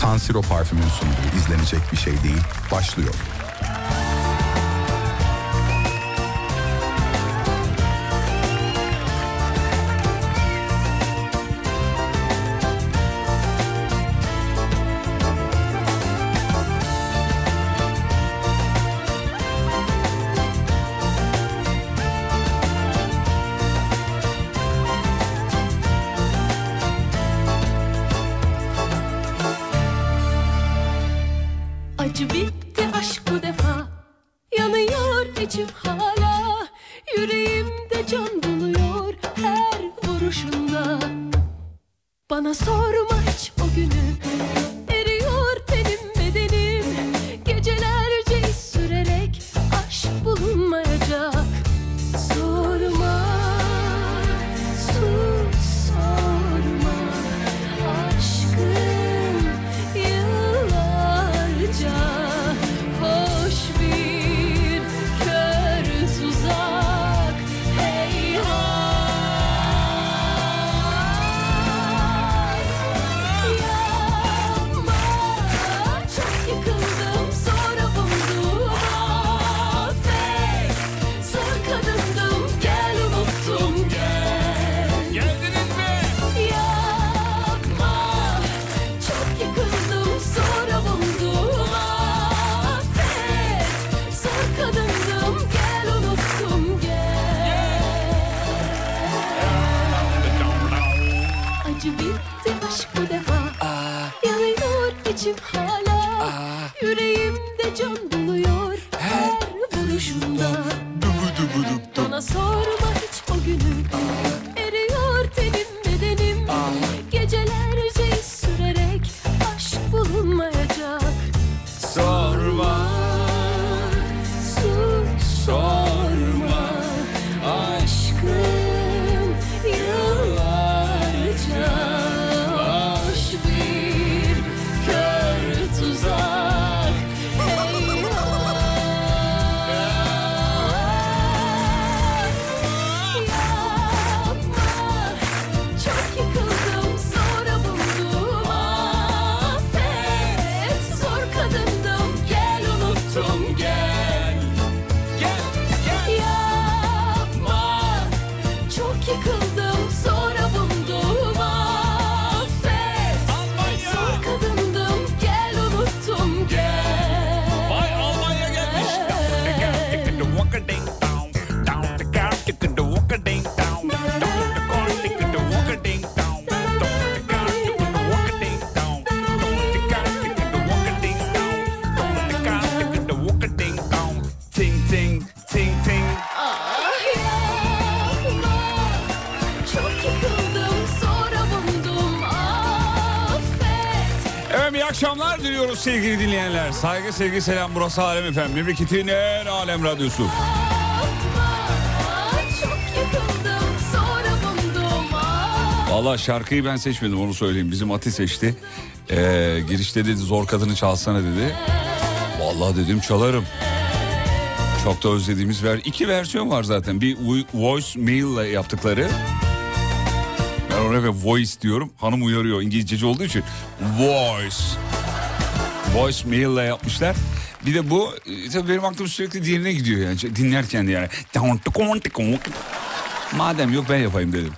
San Siro parfümün sunduğu izlenecek bir şey değil başlıyor. Sevgili dinleyenler. Saygı, sevgi, selam. Burası Alem Efendim. Memleketin en alem radyosu. Valla şarkıyı ben seçmedim onu söyleyeyim. Bizim Ati seçti. Ee, girişte dedi zor kadını çalsana dedi. Vallahi dedim çalarım. Çok da özlediğimiz ver. iki versiyon var zaten. Bir vo- voice mail ile yaptıkları. Ben oraya voice diyorum. Hanım uyarıyor İngilizceci olduğu için. Voice. Voice mail ile yapmışlar. Bir de bu e, tabii benim aklım sürekli diğerine gidiyor yani dinlerken yani. Madem yok ben yapayım dedim.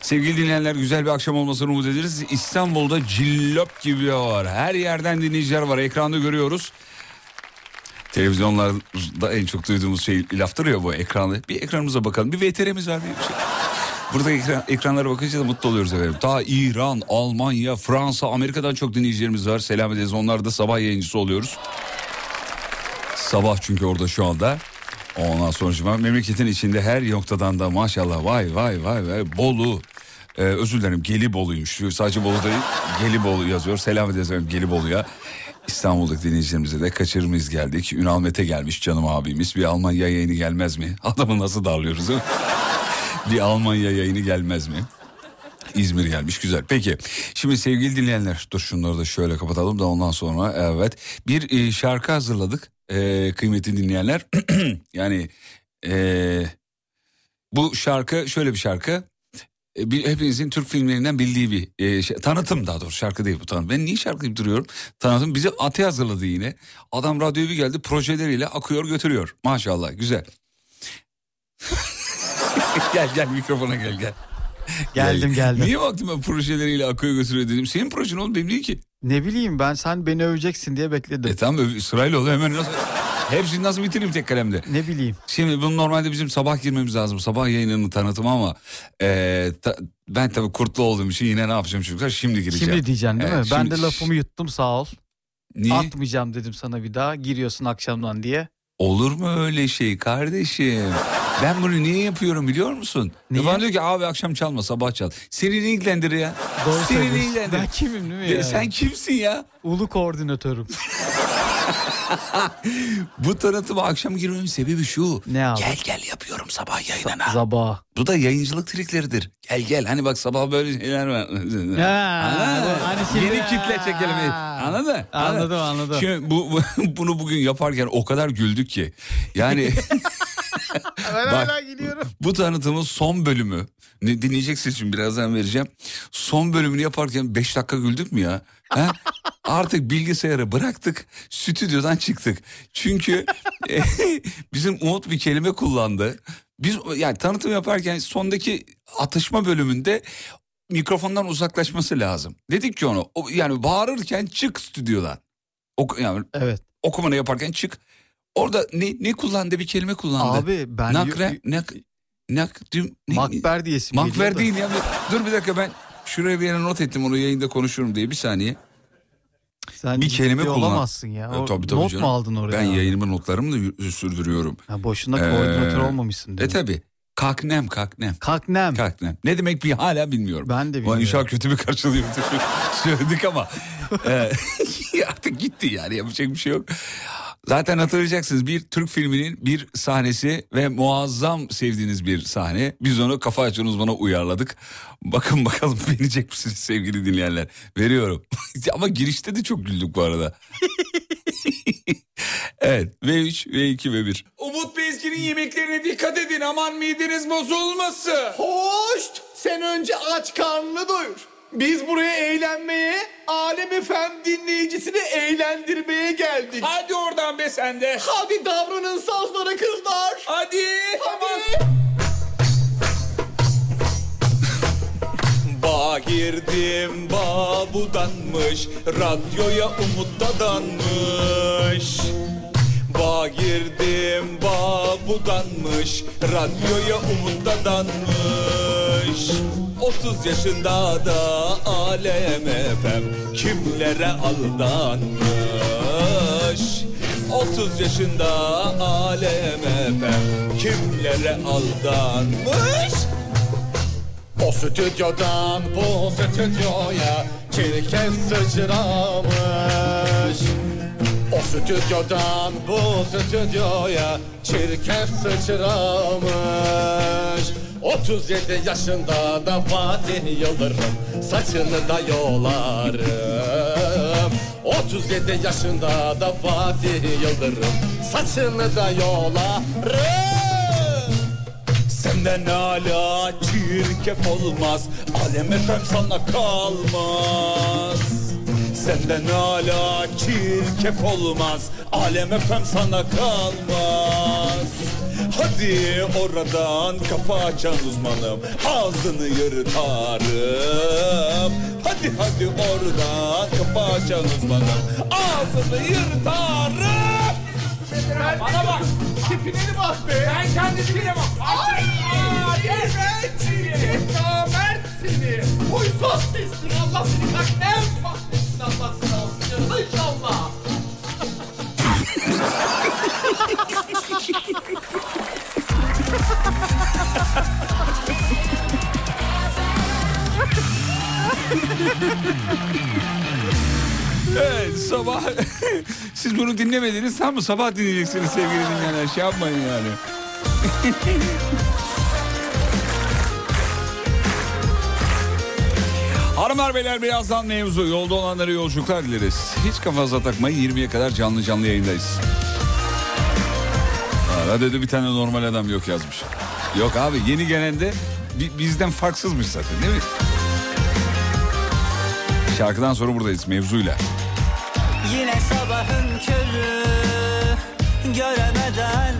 Sevgili dinleyenler güzel bir akşam olmasını umut ederiz. İstanbul'da cillop gibi var. Her yerden dinleyiciler var. Ekranda görüyoruz. Televizyonlarda en çok duyduğumuz şey laftır ya bu ekranı. Bir ekranımıza bakalım. Bir VTR'miz var. Bir şey. Burada ekran, ekranlara bakınca da mutlu oluyoruz efendim. Ta İran, Almanya, Fransa, Amerika'dan çok dinleyicilerimiz var. Selam ederiz. Onlar da sabah yayıncısı oluyoruz. Sabah çünkü orada şu anda. Ondan sonra memleketin içinde her noktadan da maşallah vay vay vay vay Bolu. Ee, özür dilerim Gelibolu'ymuş. Sadece Bolu değil Gelibolu yazıyor. Selam ederiz efendim Gelibolu'ya. İstanbul'daki dinleyicilerimize de kaçırmayız geldik. Ünal Mete gelmiş canım abimiz. Bir Almanya yayını gelmez mi? Adamı nasıl darlıyoruz? Bir Almanya yayını gelmez mi? İzmir gelmiş güzel. Peki şimdi sevgili dinleyenler dur şunları da şöyle kapatalım da ondan sonra evet bir e, şarkı hazırladık e, kıymetli dinleyenler. yani e, bu şarkı şöyle bir şarkı e, bir- hepinizin Türk filmlerinden bildiği bir e, şey, tanıtım daha doğrusu şarkı değil bu tanıtım. Ben niye şarkı duruyorum? Tanıtım bizi Ati hazırladı yine. Adam radyoya bir geldi projeleriyle akıyor götürüyor. Maşallah güzel. gel gel mikrofona gel gel. Geldim geldim. Niye baktım ben projeleriyle akıyor götürüyor dedim. Senin projen oğlum benim değil ki. Ne bileyim ben sen beni öveceksin diye bekledim. E tamam öv- sırayla oluyor hemen nasıl... Hepsini nasıl bitireyim tek kalemde? Ne bileyim. Şimdi bunu normalde bizim sabah girmemiz lazım. Sabah yayınının tanıtımı ama e, ta- ben tabii kurtlu olduğum için yine ne yapacağım çocuklar? Şimdi gireceğim. Şimdi diyeceksin değil Evet, mi? Ben şimdi- de lafımı yuttum sağ ol. Niye? Atmayacağım dedim sana bir daha. Giriyorsun akşamdan diye. Olur mu öyle şey kardeşim? Ben bunu niye yapıyorum biliyor musun? Niye? Bana diyor ki abi akşam çalma sabah çal. Seni ne ilgilendirir ya? Doğru Seni ne ilgilendirir? Ben kimim değil mi Ya ya? Sen kimsin ya? Ulu koordinatörüm. Bu tanıtıma akşam girmemin sebebi şu. Ne abi? Gel gel yapıyorum sabah yayınına. Sabah. Bu da yayıncılık trikleridir. Gel gel hani bak sabah böyle şeyler var. Ha, Anladın mı? hani Yeni kitle çekelim. Anladın mı? Anladım, anladım. Şimdi bu- bunu bugün yaparken o kadar güldük ki. Yani Ben Bak. hala gidiyorum. bu tanıtımın son bölümü. Ne, dinleyeceksiniz şimdi birazdan vereceğim. Son bölümünü yaparken 5 dakika güldük mü ya? Ha? Artık bilgisayarı bıraktık, stüdyodan çıktık. Çünkü e, bizim Umut bir kelime kullandı. Biz yani tanıtım yaparken sondaki atışma bölümünde mikrofondan uzaklaşması lazım. Dedik ki onu o- yani bağırırken çık stüdyodan. Ok, yani Evet. okumanı yaparken çık. Orada ne ne kullandı bir kelime kullandı. Abi ben... Nakre, nak, nak, düm, ne- Makber diyesim Makber değil ya. Dur bir dakika ben şuraya bir yere not ettim onu yayında konuşurum diye bir saniye. Sen Bir kelime ciddi kullan. olamazsın ya. E, O tabii, tabii not canım. mu aldın oraya? Ben yayınımı notlarımı da sürdürüyorum. Ha, boşuna Ee, koordinatör olmamışsın E değil mi? tabi. Kaknem kaknem. Kaknem. Kaknem. Ne demek bir hala bilmiyorum. Ben de bilmiyorum. inşallah kötü bir karşılıyor. Söyledik ama. e, artık gitti yani yapacak bir şey yok. Zaten hatırlayacaksınız bir Türk filminin bir sahnesi ve muazzam sevdiğiniz bir sahne. Biz onu kafa açan uzmana uyarladık. Bakın bakalım beğenecek misiniz sevgili dinleyenler. Veriyorum. Ama girişte de çok güldük bu arada. evet V3, V2 V1. Umut Bezgin'in yemeklerine dikkat edin aman mideniz bozulmasın. Hoş! Sen önce aç karnını doyur. Biz buraya eğlenmeye, Alem FM dinleyicisini eğlendirmeye geldik. Hadi oradan be sen de. Hadi davranın sazlara kızlar. Hadi. Hadi. Ba girdim ba budanmış Radyoya umut dadanmış Ba girdim ba budanmış Radyoya umut dadanmış 30 yaşında da alem efem Kimlere aldanmış? 30 yaşında alem efem Kimlere aldanmış? O stüdyodan bu stüdyoya çirkef sıçramış. O stüdyodan bu stüdyoya çirkef sıçramış. 37 yaşında da Fatih Yıldırım saçını da yolarım. 37 yaşında da Fatih Yıldırım saçını da yolarım. Senden hala çirkef olmaz Alem efem sana kalmaz Senden hala çirkef olmaz Alem efem sana kalmaz Hadi oradan kafa açan uzmanım Ağzını yırtarım Hadi hadi oradan kafa açan uzmanım Ağzını yırtarım Bana bak Tipine mi bak be? sen kendi tipine bak. Ay! Evet! Çirkef namert seni! Huysuz pislik! Allah seni kalpten inşallah! Evet sabah siz bunu dinlemediniz tam mı sabah dinleyeceksiniz sevgili dinleyenler şey yapmayın yani. Hanımlar beyler birazdan mevzu yolda olanlara yolculuklar dileriz. Hiç kafanıza takmayın 20'ye kadar canlı canlı yayındayız. Radyoda bir tane normal adam yok yazmış. Yok abi yeni gelende bi- bizden farksızmış zaten değil mi? Şarkıdan sonra buradayız mevzuyla. Yine sabahın körü Göremeden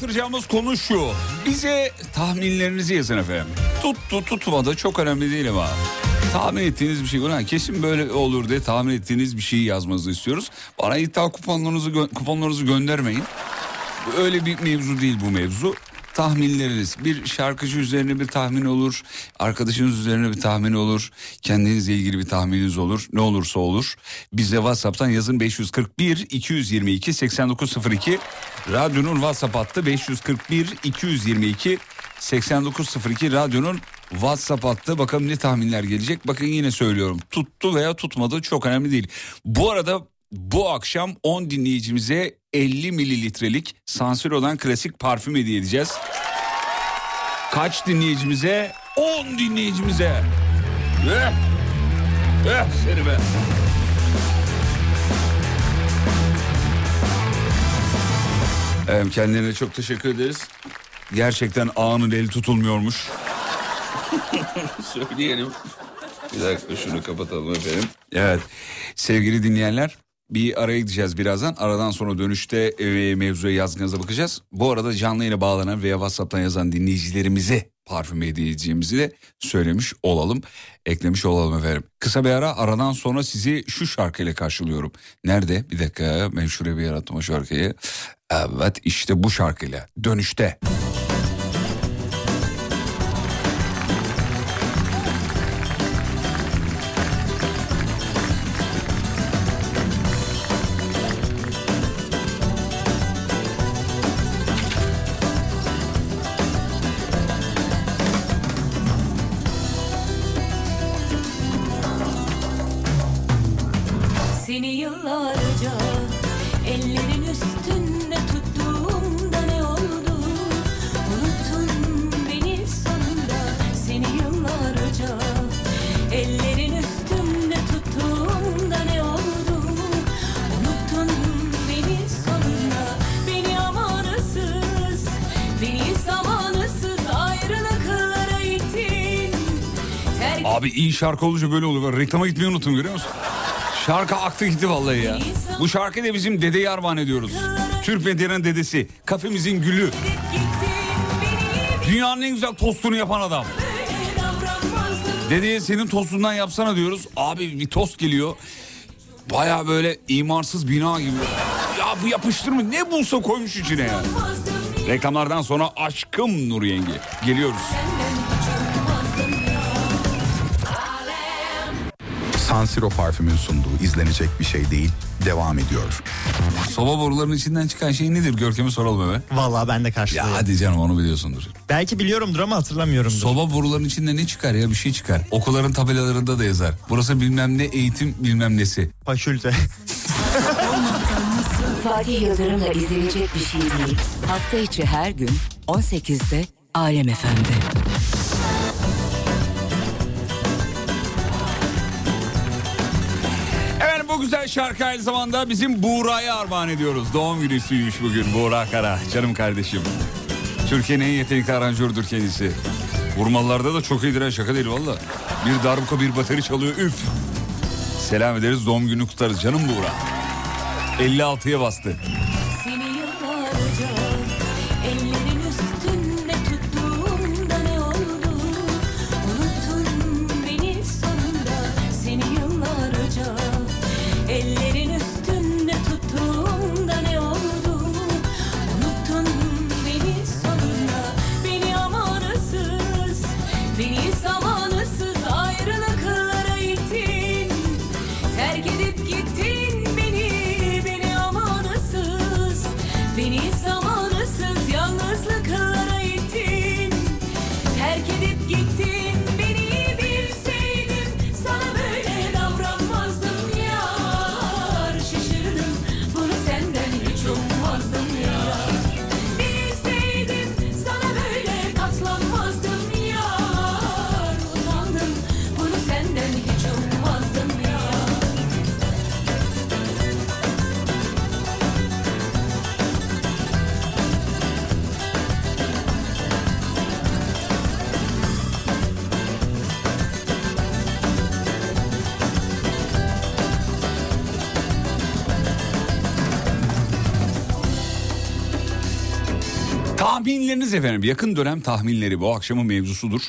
yatıracağımız konu şu. Bize tahminlerinizi yazın efendim. Tuttu tutmadı çok önemli değil ama. Tahmin ettiğiniz bir şey. Ulan kesin böyle olur diye tahmin ettiğiniz bir şeyi yazmanızı istiyoruz. Bana iddia kuponlarınızı, gö- kuponlarınızı göndermeyin. Öyle bir mevzu değil bu mevzu. Tahminleriniz bir şarkıcı üzerine bir tahmin olur. Arkadaşınız üzerine bir tahmin olur. Kendinizle ilgili bir tahmininiz olur. Ne olursa olur. Bize WhatsApp'tan yazın 541 222 8902. Radyonun WhatsApp hattı 541 222 8902 radyonun WhatsApp hattı. Bakalım ne tahminler gelecek. Bakın yine söylüyorum. Tuttu veya tutmadı çok önemli değil. Bu arada bu akşam 10 dinleyicimize 50 mililitrelik sansür olan klasik parfüm hediye edeceğiz. Kaç dinleyicimize? 10 dinleyicimize. Eh, eh seni be. Evet, kendilerine çok teşekkür ederiz. Gerçekten ağanın eli tutulmuyormuş. Söyleyelim. Bir dakika şunu kapatalım efendim. Evet sevgili dinleyenler bir araya gideceğiz birazdan. Aradan sonra dönüşte e, mevzuya yazgınıza bakacağız. Bu arada canlı yayına bağlanan veya WhatsApp'tan yazan dinleyicilerimize parfüm edeceğimizi de söylemiş olalım. Eklemiş olalım efendim. Kısa bir ara aradan sonra sizi şu şarkıyla karşılıyorum. Nerede? Bir dakika ben şuraya bir yarattım o şarkıyı. Evet işte bu şarkıyla dönüşte. Seni iyi şarkı olunca böyle oluyor. Reklama gitmeyi unuttum görüyor musun? Şarkı aktı gitti vallahi ya. Bu şarkıyı da bizim dedeyi armağan ediyoruz. Türk medyanın dedesi. Kafemizin gülü. Dünyanın en güzel tostunu yapan adam. Dedeye senin tostundan yapsana diyoruz. Abi bir tost geliyor. Baya böyle imarsız bina gibi. Ya bu yapıştırma ne bulsa koymuş içine ya. Reklamlardan sonra aşkım Nur Yenge. Geliyoruz. San Siro parfümün sunduğu izlenecek bir şey değil devam ediyor. Soba borularının içinden çıkan şey nedir? Görkem'e soralım hemen. Vallahi ben de Ya karşılıyorum. hadi canım onu biliyorsundur. Belki biliyorumdur ama hatırlamıyorumdur. Soba borularının içinde ne çıkar ya bir şey çıkar. Okulların tabelalarında da yazar. Burası bilmem ne eğitim bilmem nesi. Faşülte. Fatih Yıldırım'la izlenecek bir şey değil. Hafta içi her gün 18'de Alem Efendi. Güzel şarkı aynı zamanda bizim Buğra'ya armağan ediyoruz. Doğum günüsüymüş bugün Buğra Kara. Canım kardeşim. Türkiye'nin en yetenekli aranjördür kendisi. Vurmalarda da çok iyidir ha şaka değil valla. Bir darbuka bir bateri çalıyor üf. Selam ederiz doğum günü kutlarız canım Buğra. 56'ya bastı. Seni Tahminleriniz efendim yakın dönem tahminleri bu akşamın mevzusudur.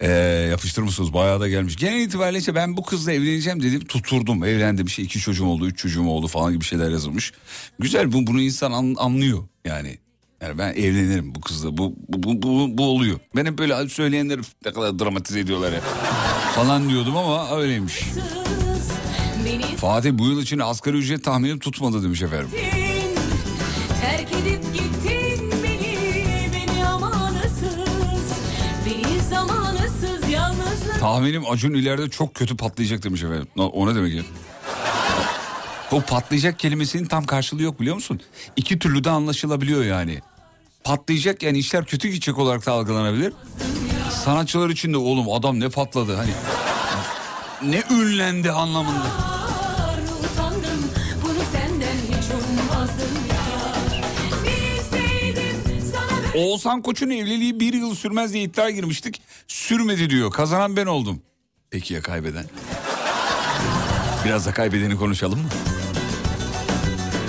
Ee, yapıştırır mısınız? Bayağı da gelmiş. Genel itibariyle işte ben bu kızla evleneceğim dedim. Tuturdum. Evlendim. İşte iki çocuğum oldu, üç çocuğum oldu falan gibi şeyler yazılmış. Güzel bu, bunu insan an- anlıyor yani. Yani ben evlenirim bu kızla. Bu, bu, bu, bu, bu oluyor. Ben hep böyle söyleyenler ne kadar dramatize ediyorlar hep. falan diyordum ama öyleymiş. Fatih bu yıl için asgari ücret tahminim tutmadı demiş efendim. Tahminim Acun ileride çok kötü patlayacak demiş efendim. O ne demek ya? O patlayacak kelimesinin tam karşılığı yok biliyor musun? İki türlü de anlaşılabiliyor yani. Patlayacak yani işler kötü gidecek olarak da algılanabilir. Sanatçılar için de oğlum adam ne patladı hani. Ne ünlendi anlamında. Oğuzhan Koç'un evliliği bir yıl sürmez diye iddia girmiştik. Sürmedi diyor. Kazanan ben oldum. Peki ya kaybeden? Biraz da kaybedeni konuşalım mı?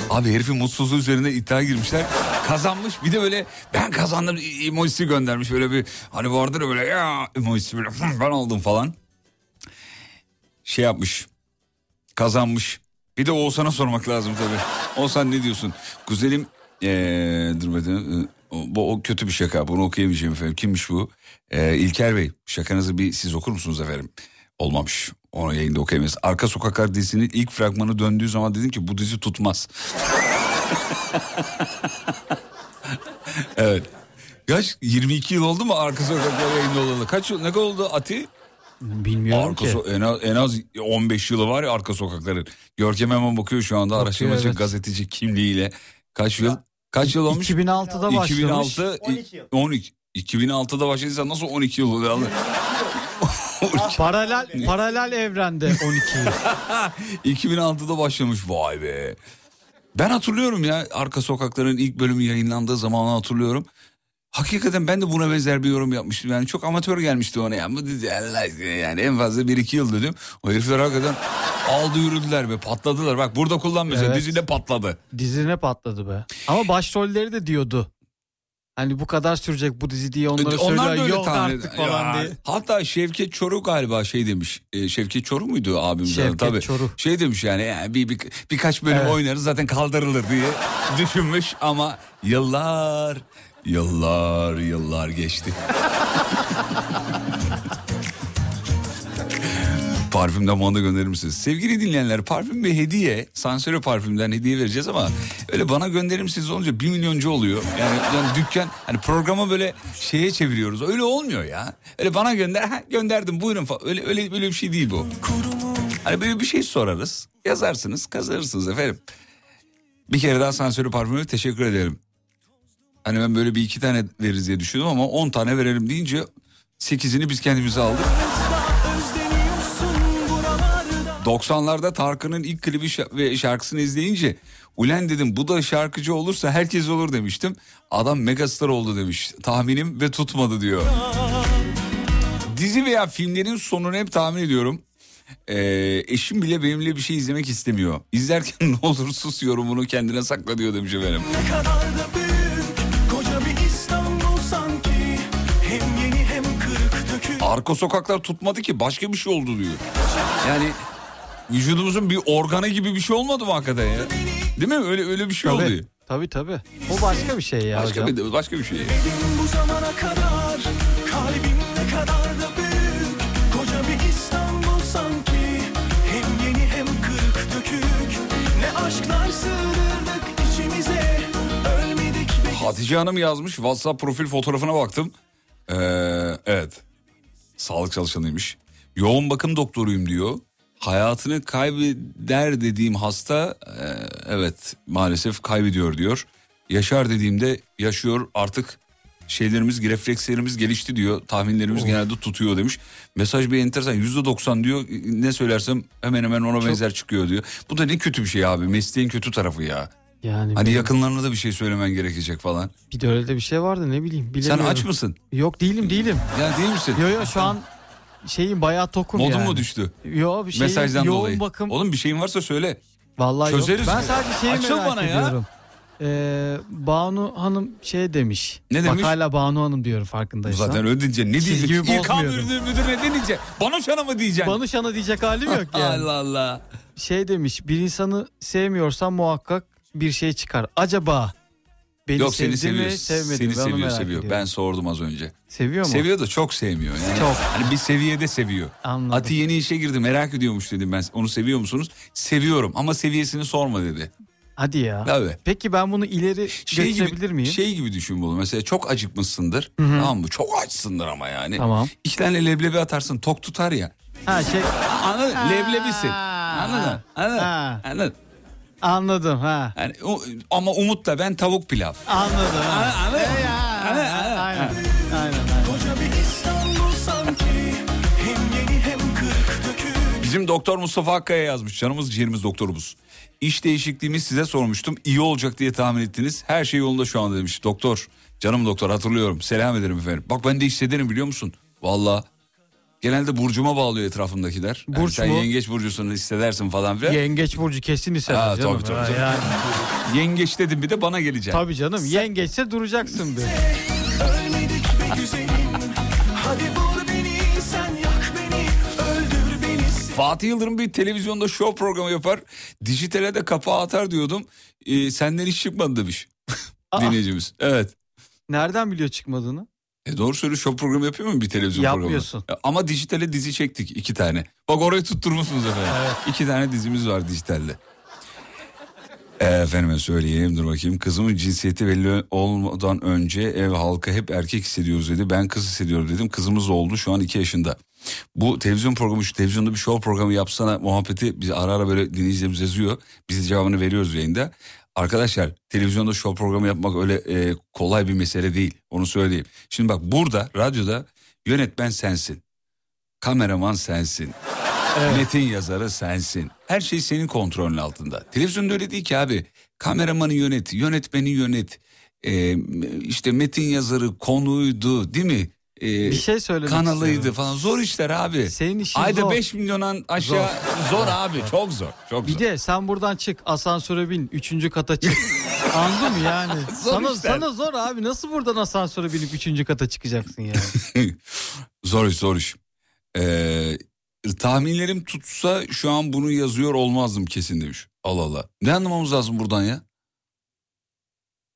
Abi herifin mutsuzluğu üzerine iddia girmişler. Kazanmış bir de böyle ben kazandım emojisi göndermiş. Böyle bir hani vardır ya böyle ya emojisi böyle "Hı, ben oldum falan. Şey yapmış. Kazanmış. Bir de Oğuzhan'a sormak lazım tabii. Oğuzhan ne diyorsun? Güzelim ee, dur bakayım. Bu o kötü bir şaka. Bunu okuyamayacağım efendim. Kimmiş bu? Ee, İlker Bey şakanızı bir siz okur musunuz efendim? Olmamış. Onu yayında okuyamayız. Arka Sokaklar dizisinin ilk fragmanı döndüğü zaman dedim ki bu dizi tutmaz. evet. Kaç? 22 yıl oldu mu Arka Sokaklar yayında olalı? Kaç yıl? Ne kadar oldu Ati? Bilmiyorum Arka ki. so- en, az, en az 15 yılı var ya arka sokakların. Görkem hemen bakıyor şu anda araştırmacı evet. gazeteci kimliğiyle. Kaç yıl? Kaç yıl olmuş? 2006'da başlamış. 2006 12 yıl. 12 2006'da başladıysa nasıl 12 yıl oluyor? Paralel paralel evrende 12 yıl. 2006'da başlamış vay be. Ben hatırlıyorum ya arka sokakların ilk bölümü yayınlandığı zamanı hatırlıyorum. Hakikaten ben de buna benzer bir yorum yapmıştım. Yani çok amatör gelmişti ona ya. Yani en fazla 1-2 yıl dedim. O herifler hakikaten aldı yürüdüler be patladılar. Bak burada kullan mesela Evet. dizide patladı. Dizine patladı be. Ama başrolleri de diyordu. Hani bu kadar sürecek bu dizi diye onlara Onlar da söylüyor. öyle Yok tahmin artık falan Ya, diye. Hatta Şevket Çoruh galiba şey demiş. E, Şevket Çoruh muydu adı? Şevket Tabii. Çoruh. Şey demiş yani, yani bir, bir- birkaç bölüm Evet. oynarız zaten kaldırılır diye düşünmüş ama yıllar yıllar yıllar geçti. Parfüm damağında gönderir misiniz? Sevgili dinleyenler parfüm ve hediye sansöre parfümden hediye vereceğiz ama öyle bana gönderir misiniz olunca bir milyoncu oluyor. Yani, yani dükkan hani programı böyle şeye çeviriyoruz öyle olmuyor ya. Öyle bana gönder gönderdim buyurun falan öyle, öyle, öyle bir şey değil bu. Hani böyle bir şey sorarız yazarsınız kazanırsınız efendim. Bir kere daha sansörü parfümü teşekkür ederim. Hani ben böyle bir iki tane veririz diye düşündüm ama on tane verelim deyince sekizini biz kendimize aldık. 90'larda Tarkan'ın ilk klibi ve şarkısını izleyince ulen dedim bu da şarkıcı olursa herkes olur demiştim. Adam megastar oldu demiş tahminim ve tutmadı diyor. Dizi veya filmlerin sonunu hep tahmin ediyorum. Ee, eşim bile benimle bir şey izlemek istemiyor. İzlerken ne olur sus yorumunu kendine sakla diyor demiş efendim. Ne kadar Arka sokaklar tutmadı ki başka bir şey oldu diyor. Yani vücudumuzun bir organı gibi bir şey olmadı mı hakikaten ya? Değil mi? Öyle öyle bir şey oldu. Tabii, tabii tabii. O başka bir şey ya Başka hocam. bir başka bir şey. Bu zamana kadar Kalbim ne kadar da büyük Koca bir İstanbul sanki Hem yeni hem kırık dökük Ne aşklar sığdırdık içimize Ölmedik Hatice Hanım yazmış. WhatsApp profil fotoğrafına baktım. Ee, evet. Sağlık çalışanıymış. Yoğun bakım doktoruyum diyor. Hayatını kaybeder dediğim hasta e, evet maalesef kaybediyor diyor. Yaşar dediğimde yaşıyor artık şeylerimiz reflekslerimiz gelişti diyor. Tahminlerimiz genelde tutuyor demiş. Mesaj bir enteresan yüzde doksan diyor ne söylersem hemen hemen ona benzer çıkıyor diyor. Bu da ne kötü bir şey abi mesleğin kötü tarafı ya. Yani Hani bir- yakınlarına da bir şey söylemen gerekecek falan. bir de öyle de bir şey vardı ne bileyim Sen aç mısın? Yok değilim değilim. Ya değil misin? Yo yo şu an şeyim bayağı tokum Modun yani. mu düştü? Yo bir şey Mesajdan yoğun dolayı. bakım. Oğlum bir şeyin varsa söyle. Vallahi çözeriz yok. Ben sadece şeyi Açıl merak bana ya. ediyorum. Ee, Banu Hanım şey demiş. Ne demiş? Bak hala Banu Hanım diyorum farkındaysan. Zaten öyle diyeceksin. Ne? İK bozmuyorum. müdür, müdürüne ne diyeceksin? Bana şana mı diyeceksin? Banu Şan'a diyecek halim yok yani. Allah Allah. Şey demiş bir insanı sevmiyorsan muhakkak bir şey çıkar. Acaba beni Yok sevdi seni seviyor. mi sevmedi Seni mi? Onu seviyor seviyor. ediyorum. Ben sordum az önce. Seviyor mu? Seviyor da çok sevmiyor. Yani Çok. Hani bir seviyede seviyor. Anladım. Ati yeni işe girdi merak ediyormuş dedim ben. Onu seviyor musunuz? Seviyorum ama seviyesini sorma dedi. Hadi ya. Tabii. Peki ben bunu ileri Şey götürebilir gibi, miyim? şey gibi düşün bunu. Mesela çok acıkmışsındır. Tamam mı? Çok açsındır ama yani. Tamam. İki tane leblebi atarsın tok tutar ya. Ha şey Anladın? Leblebisin. Anladın? Anladın? Anladın? Anladım ha. Yani, o- ama Umut'la ben tavuk pilav. Anladım. Ha. Anladın? Aynen. Aynen. Aynen. Kırık dökük Bizim doktor Mustafa Hakkaya yazmış. Canımız ciğerimiz doktorumuz. İş değişikliğimi size sormuştum. İyi olacak diye tahmin ettiniz. Her şey yolunda şu anda demiş. Doktor, canım doktor hatırlıyorum. Selam ederim efendim. Bak ben de hissederim biliyor musun? Valla. Genelde burcuma bağlıyor etrafındakiler. Yani Burç sen mu? yengeç burcusun hissedersin falan filan. Yengeç burcu kesin hisseder canım. tabii, tabii, tabii. Yani, Yengeç dedim bir de bana geleceksin. tabii canım. Yengeçse duracaksın bir. Fatih Yıldırım bir televizyonda show programı yapar. Dijitale de kapağı atar diyordum. Ee, senden hiç çıkmadı demiş. Aa. Dinleyicimiz. Evet. Nereden biliyor çıkmadığını? E doğru söylüyor show programı yapıyor mu bir televizyon Yapmıyorsun. programı? Ya Ama dijitale dizi çektik iki tane. Bak orayı tutturmuşsunuz efendim. İki tane dizimiz var dijitalde. E, efendime söyleyeyim dur bakayım. Kızımın cinsiyeti belli olmadan önce ev halkı hep erkek hissediyoruz dedi. Ben kız hissediyorum dedim. Kızımız oldu şu an iki yaşında. Bu televizyon programı şu televizyonda bir show programı yapsana muhabbeti biz ara ara böyle dinleyicilerimiz yazıyor. Biz de cevabını veriyoruz yayında. Arkadaşlar televizyonda show programı yapmak öyle e, kolay bir mesele değil. Onu söyleyeyim. Şimdi bak burada radyoda yönetmen sensin. Kameraman sensin. Metin yazarı sensin. Her şey senin kontrolün altında. Televizyonda öyle değil ki abi. Kameramanı yönet, yönetmeni yönet. Ee, işte metin yazarı konuydu değil mi? Ee, Bir şey söylemek kanalıydı istiyorum. falan. Zor işler abi. Senin işin Ayda zor. 5 milyondan aşağı zor, abi. Çok zor. Çok Bir zor. de sen buradan çık asansöre bin üçüncü kata çık. Anladın mı yani? Zor sana, işler. sana zor abi nasıl buradan asansöre binip üçüncü kata çıkacaksın yani? zor iş zor iş. Ee, tahminlerim tutsa şu an bunu yazıyor olmazdım kesin demiş. Allah Allah. Ne anlamamız lazım buradan ya?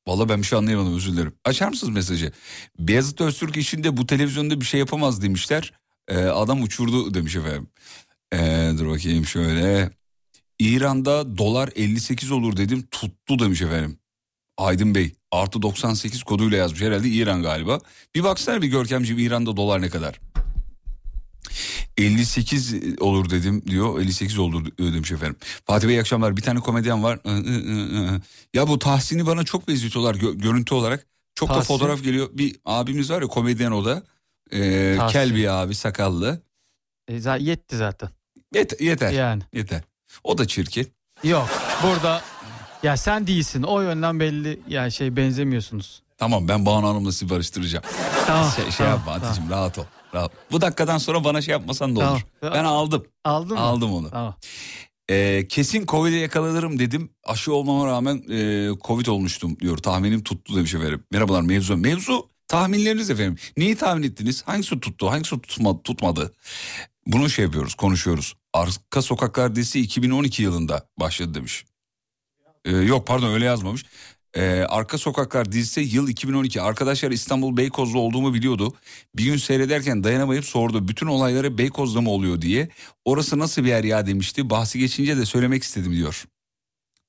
Vallahi ben bir şey anlayamadım özür dilerim. Açar mısınız mesajı? Beyazıt Öztürk işinde bu televizyonda bir şey yapamaz demişler. Ee, adam uçurdu demiş efendim. Ee, dur bakayım şöyle. İran'da dolar 58 olur dedim tuttu demiş efendim. Aydın Bey artı 98 koduyla yazmış herhalde İran galiba. Bir baksana bir Görkemciğim İran'da dolar ne kadar? 58 olur dedim diyor 58 olur demiş efendim. Fatih Bey iyi akşamlar bir tane komedyen var. Ya bu Tahsin'i bana çok benzetiyorlar gö- görüntü olarak. Çok da Tahsin? fotoğraf geliyor. Bir abimiz var ya komedyen o da. Ee, kel bir abi sakallı. E, za- yetti zaten. Yet- yeter Yani. yeter. O da çirkin. Yok burada ya sen değilsin o yönden belli ya şey benzemiyorsunuz. Tamam ben Banu Hanım'la sizi barıştıracağım. Tamam. Şey, şey tamam, yapma tamam. Rahat ol. Rahat. Bu dakikadan sonra bana şey yapmasan da Tamam. olur. Ben aldım. Aldın mı? Aldım onu. Tamam. Ee, kesin Covid'e yakalanırım dedim. Aşı olmama rağmen e, Covid olmuştum diyor. Tahminim tuttu demiş efendim. Merhabalar mevzu. Mevzu tahminleriniz efendim. Neyi tahmin ettiniz? Hangisi tuttu? Hangisi tutmadı? tutmadı? Bunu şey yapıyoruz, konuşuyoruz. Arka Sokaklar dizisi 2012 yılında başladı demiş. Ee, yok pardon öyle yazmamış. Ee, Arka Sokaklar dizisi yıl 2012. Arkadaşlar İstanbul Beykoz'da olduğumu biliyordu. Bir gün seyrederken dayanamayıp sordu. Bütün olayları Beykoz'da mı oluyor diye. Orası nasıl bir yer ya demişti. Bahsi geçince de söylemek istedim diyor.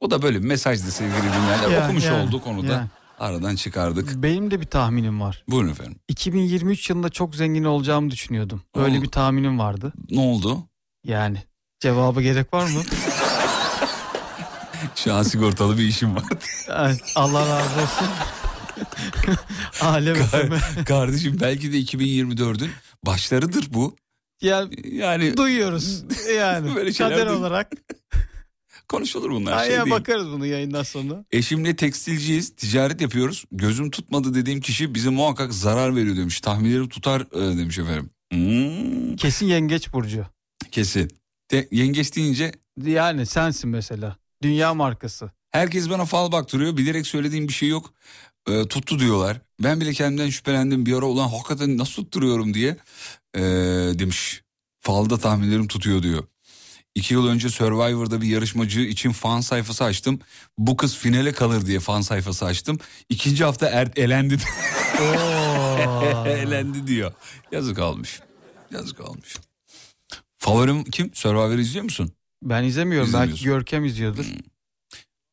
O da böyle bir mesajdı sevgili dinleyenler. Yani, Okumuş yani, olduk onu da. yani. Aradan çıkardık. Benim de bir tahminim var. Buyurun efendim. 2023 yılında çok zengin olacağımı düşünüyordum. Öyle Oo. bir tahminim vardı. Ne oldu? Yani cevabı gerek var mı? Şu an sigortalı bir işim var. Allah razı olsun. Alem efemi. Kardeşim belki de 2024'ün başlarıdır bu. Ya Yani duyuyoruz. Yani Böyle kader duy- olarak. konuşulur bunlar. Ay şey ya değil. bakarız bunu yayından sonra. Eşimle tekstilciyiz, ticaret yapıyoruz. Gözüm tutmadı dediğim kişi bize muhakkak zarar veriyor demiş. Tahminleri tutar e, demiş efendim. Hmm, Kesin yengeç burcu. kesin. De, yengeç deyince Yani sensin mesela. Dünya markası. herkes bana fal baktırıyor. Bilerek söylediğim bir şey yok. E, tuttu diyorlar. Ben bile kendimden şüphelendim bir ara ulan hakikaten nasıl tutturuyorum diye e, demiş. Falda tahminlerim tutuyor diyor. İki yıl önce Survivor'da bir yarışmacı için fan sayfası açtım. Bu kız finale kalır diye fan sayfası açtım. İkinci hafta er, elendi. elendi diyor. Yazık olmuş. Yazık olmuş. Favorim kim? Survivor izliyor musun? Ben izlemiyorum. Belki. Görkem izliyordur.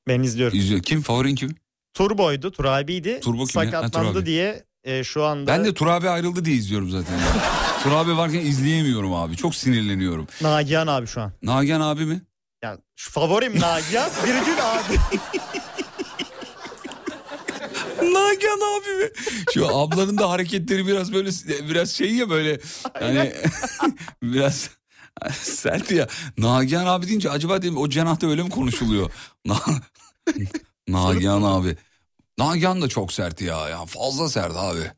Ben izliyorum. İzliyor. Kim? Favorin kim? Turbo'ydu, Turabi'ydi. Turbo kim ya? Ha, Sakatlandı Turabi. diye e, şu anda Ben de Turabi ayrıldı diye izliyorum zaten. ya. Turabi varken izleyemiyorum abi. Çok sinirleniyorum. Nagihan abi şu an. Nagihan abi mi? Yani şu favorim Nagihan, Virgül abi. Nagihan abi mi? Şu ablanın da hareketleri biraz böyle biraz şey ya böyle hani biraz sert ya. Nagihan abi deyince acaba dedim o cenahta öyle mi konuşuluyor? Na Nagihan abi. Nagihan da çok sert ya. ya fazla sert abi.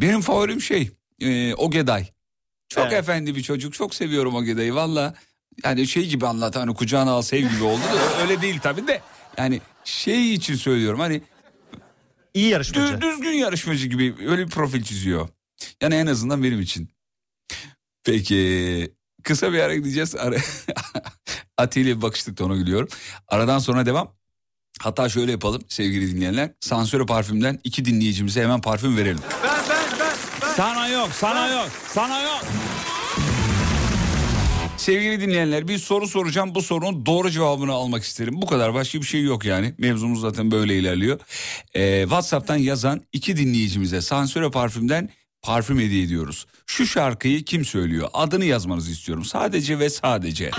Benim favorim şey e, Ogeday. Çok Evet. efendi bir çocuk. Çok seviyorum Ogeday'ı valla. Yani şey gibi anlat hani kucağına al sev gibi oldu da öyle değil tabii de. Yani şey için söylüyorum hani İyi yarışmacı. Dü- düzgün yarışmacı gibi öyle bir profil çiziyor. Yani en azından benim için. Peki kısa bir ara gideceğiz. Bir bakıştık da ona gülüyorum. Aradan sonra devam. Hatta şöyle yapalım sevgili dinleyenler. Sansöre parfümden iki dinleyicimize hemen parfüm verelim. Sana yok, sana yok, sana yok. Sevgili dinleyenler bir soru soracağım. Bu sorunun doğru cevabını almak isterim. Bu kadar başka bir şey yok yani. Mevzumuz zaten böyle ilerliyor. Ee, WhatsApp'tan yazan iki dinleyicimize Sansöre Parfüm'den parfüm hediye ediyoruz. Şu şarkıyı kim söylüyor? Adını yazmanızı istiyorum. Sadece ve sadece.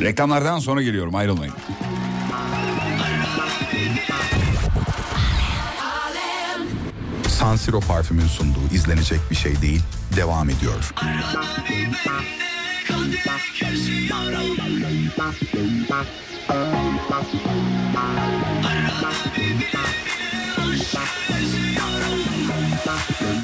Reklamlardan sonra geliyorum ayrılmayın. San Siro parfümün sunduğu izlenecek bir şey değil devam ediyor. Kıyamam Yeah.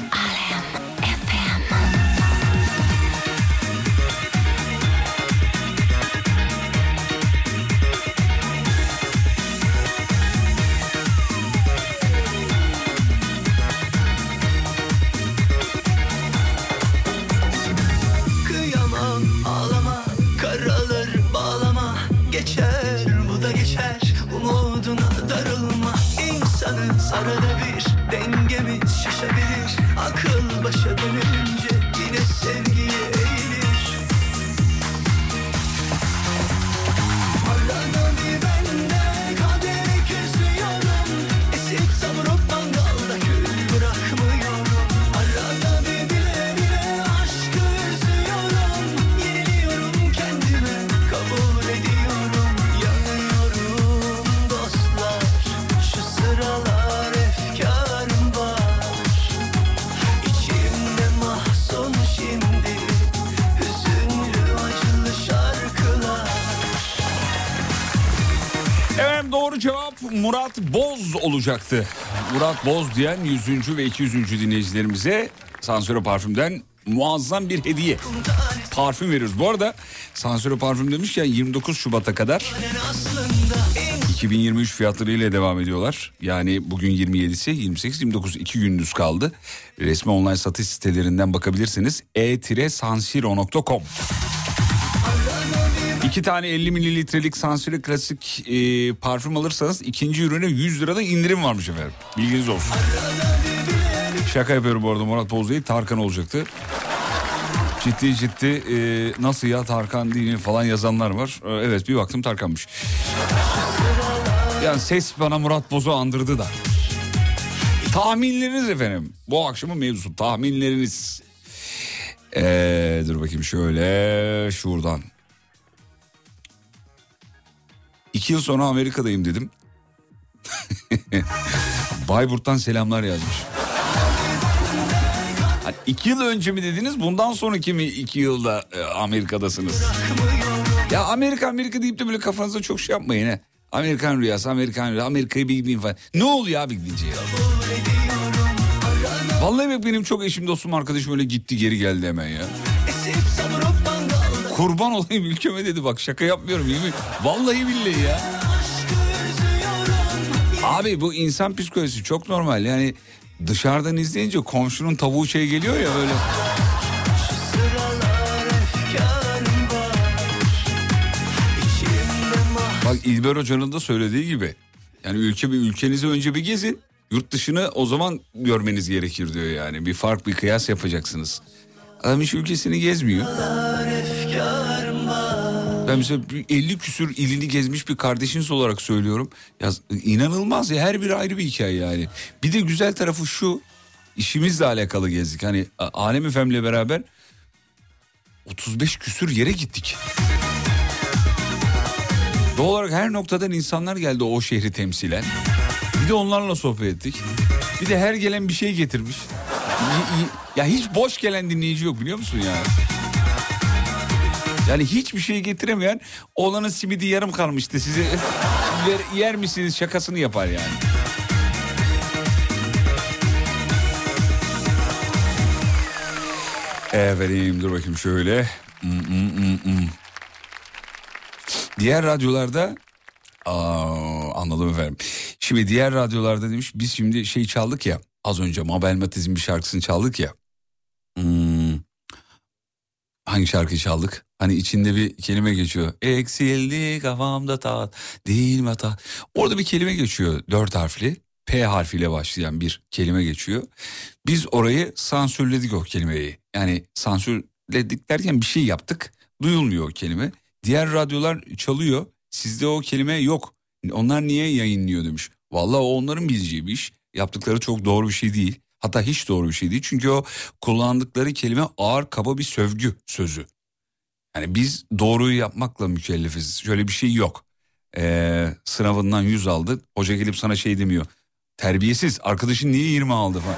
Murat Boz olacaktı. Murat Boz diyen 100. ve 200. dinleyicilerimize Sansöre Parfüm'den muazzam bir hediye. Parfüm veriyoruz. Bu arada Sansöre Parfüm demişken 29 Şubat'a kadar 2023 fiyatlarıyla devam ediyorlar. Yani bugün 27'si 28 29 2 gündüz kaldı. Resmi online satış sitelerinden bakabilirsiniz. e-sansiro.com İki tane 50 mililitrelik Sansire klasik e, parfüm alırsanız ikinci ürüne 100 lirada indirim varmış efendim. Bilginiz olsun. Şaka yapıyorum bu arada Murat Boz değil Tarkan olacaktı. Ciddi ciddi e, nasıl ya Tarkan değil falan yazanlar var. E, evet bir baktım Tarkan'mış. Yani ses bana Murat Boz'u andırdı da. Tahminleriniz efendim. Bu akşamın mevzusu tahminleriniz. Ee, dur bakayım şöyle şuradan. İki yıl sonra Amerika'dayım dedim. Bayburt'tan selamlar yazmış. Hani iki yıl önce mi dediniz bundan sonraki mi iki yılda e, Amerika'dasınız? Ya Amerika Amerika deyip de böyle kafanıza çok şey yapmayın he. Amerikan rüyası Amerikan rüyası Amerika'yı bir gideyim falan. Ne oluyor abi gidince ya? Vallahi benim çok eşim dostum arkadaşım öyle gitti geri geldi hemen ya. Kurban olayım ülkeme dedi bak şaka yapmıyorum yemin. Vallahi billahi ya. Abi bu insan psikolojisi çok normal yani dışarıdan izleyince komşunun tavuğu şey geliyor ya böyle. Bak İlber Hoca'nın da söylediği gibi. Yani ülke bir ülkenizi önce bir gezin. Yurt dışını o zaman görmeniz gerekir diyor yani. Bir fark bir kıyas yapacaksınız. Adam hiç ülkesini gezmiyor. Ben mesela bir 50 küsür ilini gezmiş bir kardeşiniz olarak söylüyorum. Ya inanılmaz ya her biri ayrı bir hikaye yani. Bir de güzel tarafı şu işimizle alakalı gezdik. Hani Alem Efem'le beraber 35 küsür yere gittik. Doğal olarak her noktadan insanlar geldi o şehri temsilen. Bir de onlarla sohbet ettik. Bir de her gelen bir şey getirmiş. Ya hiç boş gelen dinleyici yok biliyor musun ya? Yani hiçbir şey getiremeyen oğlanın simidi yarım kalmıştı size ver- yer misiniz şakasını yapar yani. Efendim dur bakayım şöyle. Hmm, hmm, hmm. Diğer radyolarda Aa, anladım efendim. Şimdi diğer radyolarda demiş biz şimdi şey çaldık ya az önce Mabel Matiz'in bir şarkısını çaldık ya. Hmm, hangi şarkıyı çaldık? Hani içinde bir kelime geçiyor. Eksildi kafamda tat değil mi tat? Orada bir kelime geçiyor dört harfli. P harfiyle başlayan bir kelime geçiyor. Biz orayı sansürledik o kelimeyi. Yani sansürledik derken bir şey yaptık. Duyulmuyor o kelime. Diğer radyolar çalıyor. Sizde o kelime yok. Onlar niye yayınlıyor demiş. Vallahi o onların bileceği bir iş. Yaptıkları çok doğru bir şey değil. Hatta hiç doğru bir şey değil. Çünkü o kullandıkları kelime ağır kaba bir sövgü sözü. Yani biz doğruyu yapmakla mükellefiz. Şöyle bir şey yok. Ee, sınavından 100 aldın. Hoca gelip sana şey demiyor. Terbiyesiz arkadaşın niye 20 aldı falan.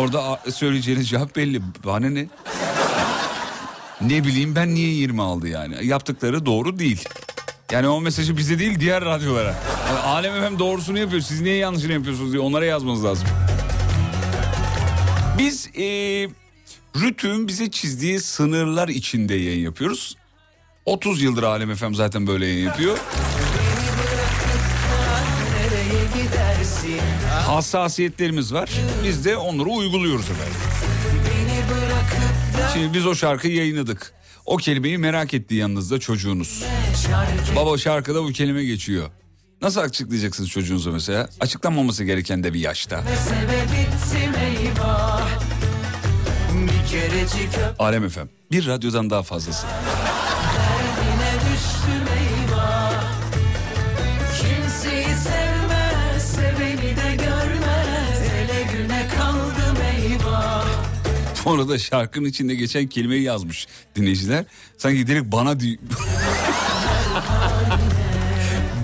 Orada söyleyeceğiniz cevap belli. Bana ne? Ne bileyim ben niye 20 aldı yani. Yaptıkları doğru değil. Yani o mesajı bize değil diğer radyolara. Yani Alem FM doğrusunu yapıyor. Siz niye yanlışını yapıyorsunuz diye onlara yazmanız lazım. Biz e, Rütü'nün bize çizdiği sınırlar içinde yayın yapıyoruz. 30 yıldır Alem FM zaten böyle yayın yapıyor. Hassasiyetlerimiz var. Biz de onları uyguluyoruz efendim. Şimdi biz o şarkıyı yayınladık. O kelimeyi merak etti yanınızda çocuğunuz. Baba şarkıda bu kelime geçiyor. Nasıl açıklayacaksınız çocuğunuza mesela? Açıklanmaması gereken de bir yaşta. Alem efem. Bir radyodan daha fazlası. Sonra da şarkının içinde geçen kelimeyi yazmış dinleyiciler. Sanki direkt bana di-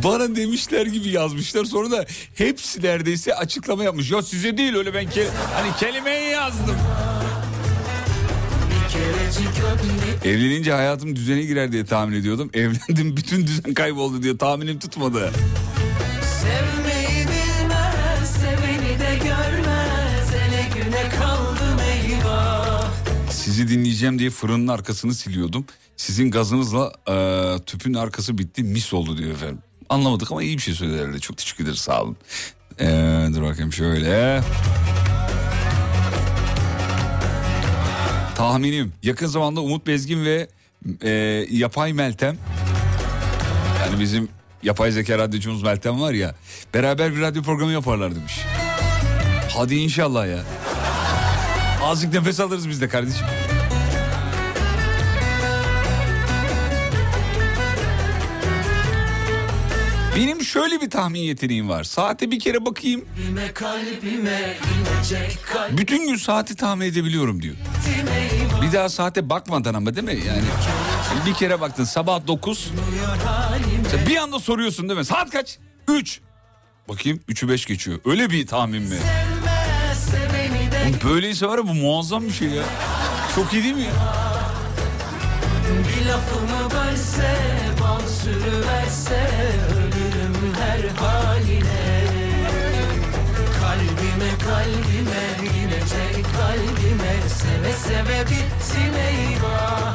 bana demişler gibi yazmışlar. Sonra da hepsi neredeyse açıklama yapmış. Ya size değil öyle ben ke- hani kelimeyi yazdım. Evlenince hayatım düzene girer diye tahmin ediyordum. Evlendim bütün düzen kayboldu diye tahminim tutmadı. Sizi dinleyeceğim diye fırının arkasını siliyordum. Sizin gazınızla e, tüpün arkası bitti mis oldu diyor efendim. Anlamadık ama iyi bir şey söyledi herhalde. Çok teşekkür ederiz sağ olun. E, dur bakayım şöyle. Tahminim yakın zamanda Umut Bezgin ve e, Yapay Meltem yani bizim yapay zeka radyocumuz Meltem var ya beraber bir radyo programı yaparlar demiş. Hadi inşallah ya. Azıcık nefes alırız biz de kardeşim. Benim şöyle bir tahmin yeteneğim var. Saate bir kere bakayım. Bütün gün saati tahmin edebiliyorum diyor. Bir daha saate bakmadan ama değil mi? Yani bir kere baktın sabah 9. Sen bir anda soruyorsun değil mi? Saat kaç? 3. Bakayım 3'ü 5 geçiyor. Öyle bir tahmin mi? Böyleyse var ya bu muazzam bir şey ya. Çok iyi değil mi? Bir lafımı bölse, bal sürüverse her haline Kalbime kalbime inecek kalbime Seve seve bittim eyvah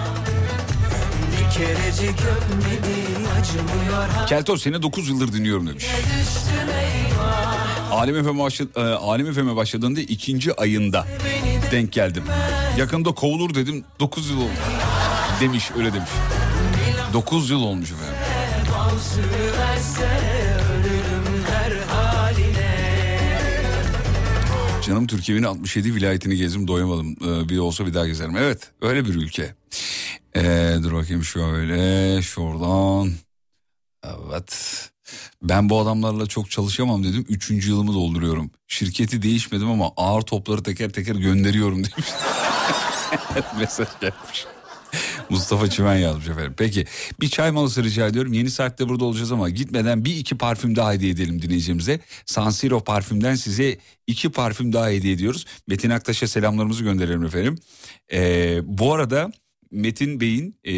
Bir kerecik öpmedi acımıyor ha Kelto seni 9 yıldır dinliyorum demiş. Alem FM'e başladı, e, FM'e başladığında ikinci ayında denk geldim. Yakında kovulur dedim 9 yıl oldu. Demiş öyle demiş. 9 yıl olmuş efendim. Canım Türkiye'nin 67 vilayetini gezdim doyamadım. Ee, bir olsa bir daha gezerim. Evet öyle bir ülke. Ee, dur bakayım şöyle şuradan. Evet. Ben bu adamlarla çok çalışamam dedim. Üçüncü yılımı dolduruyorum. Şirketi değişmedim ama ağır topları teker teker gönderiyorum demiş. Mesaj gelmiş. Mustafa Çimen yazmış efendim. Peki bir çay molası rica ediyorum. Yeni saatte burada olacağız ama gitmeden bir iki parfüm daha hediye edelim dinleyicimize. San Siro parfümden size iki parfüm daha hediye ediyoruz. Metin Aktaş'a selamlarımızı gönderelim efendim. Ee, bu arada Metin Bey'in e,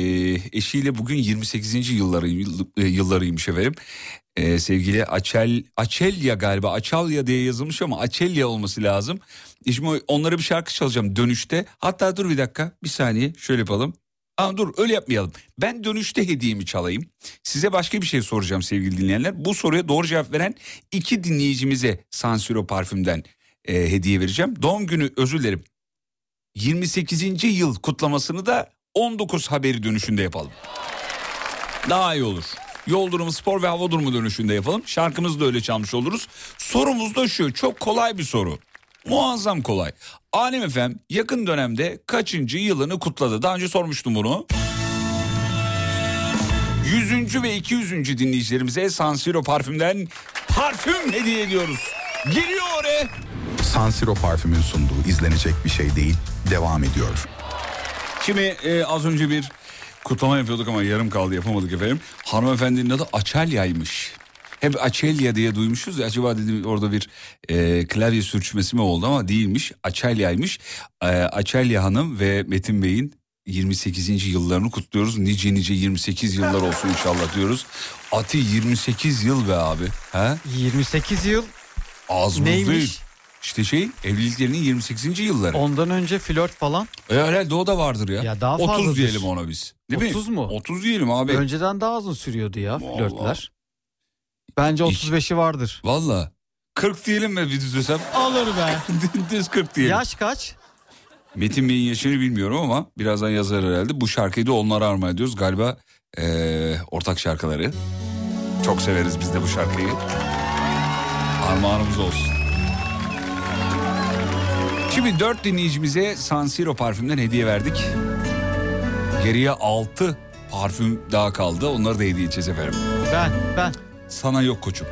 eşiyle bugün 28. yılları e, yıllarıymış efendim. Ee, sevgili Açel Açelya galiba Açalya diye yazılmış ama Açelya olması lazım. Şimdi onlara bir şarkı çalacağım dönüşte. Hatta dur bir dakika bir saniye şöyle yapalım. Aa, dur öyle yapmayalım. Ben dönüşte hediyemi çalayım. Size başka bir şey soracağım sevgili dinleyenler. Bu soruya doğru cevap veren iki dinleyicimize Sansiro parfümden e, hediye vereceğim. Doğum günü özür dilerim. 28. yıl kutlamasını da 19 haberi dönüşünde yapalım. Daha iyi olur. Yol durumu spor ve hava durumu dönüşünde yapalım. Şarkımızı da öyle çalmış oluruz. Sorumuz da şu çok kolay bir soru. Muazzam kolay. Alem Efem yakın dönemde kaçıncı yılını kutladı? Daha önce sormuştum bunu. 100. ve 200. dinleyicilerimize San Siro parfümden parfüm hediye ediyoruz. Geliyor oraya. San Siro parfümün sunduğu izlenecek bir şey değil devam ediyor. Şimdi e, az önce bir kutlama yapıyorduk ama yarım kaldı yapamadık efendim. Hanımefendinin adı Açelya'ymış. Hep Açelya diye duymuşuz ya acaba dedim orada bir e, klavye sürçmesi mi oldu ama değilmiş. Açelya'ymış. E, Açelya Hanım ve Metin Bey'in 28. yıllarını kutluyoruz. Nice nice 28 yıllar olsun inşallah diyoruz. Ati 28 yıl be abi. He? 28 yıl Az Neymiş? değil. İşte şey evliliklerinin 28. yılları. ondan önce flört falan. E, herhalde o da vardır ya. Ya daha 30 fazladır. diyelim ona biz. Değil 30 mi? mu? 30 diyelim abi. Önceden daha uzun sürüyordu ya Vallahi. flörtler. Bence Hiç. 35'i vardır. Valla. 40 diyelim mi bir düz desem? Olur be. düz 40 diyelim. Yaş kaç? Metin Bey'in yaşını bilmiyorum ama birazdan yazar herhalde. Bu şarkıyı da onlara armağan ediyoruz. Galiba eee, ortak şarkıları. Çok severiz biz de bu şarkıyı. Armağanımız olsun. Şimdi dört dinleyicimize San Siro parfümden hediye verdik. Geriye altı parfüm daha kaldı. Onları da hediye edeceğiz efendim. Ben, ben. Sana yok koçum.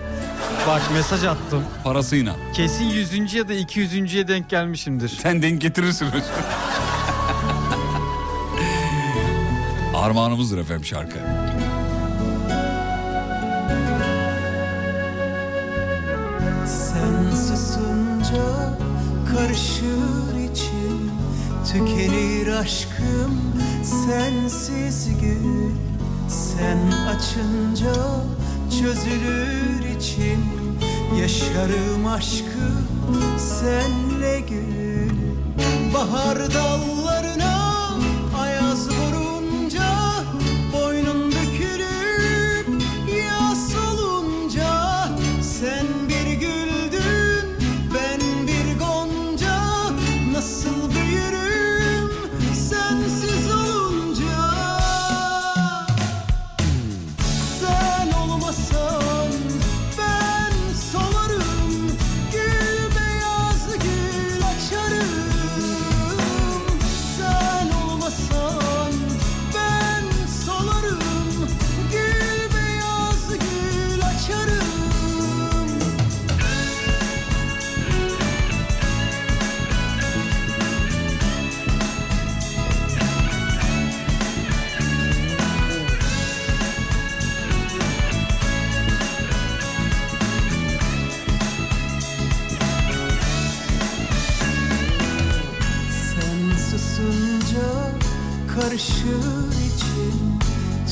Bak mesaj attım. Parasıyla. Kesin 100. ya da 200.ye denk gelmişimdir. Sen denk getirirsin. Armağanımızdır efendim şarkı. Sen susunca karışır içim Tükenir aşkım sensiz gül Sen açınca çözülür içim Yaşarım aşkım senle gül Bahar dallarına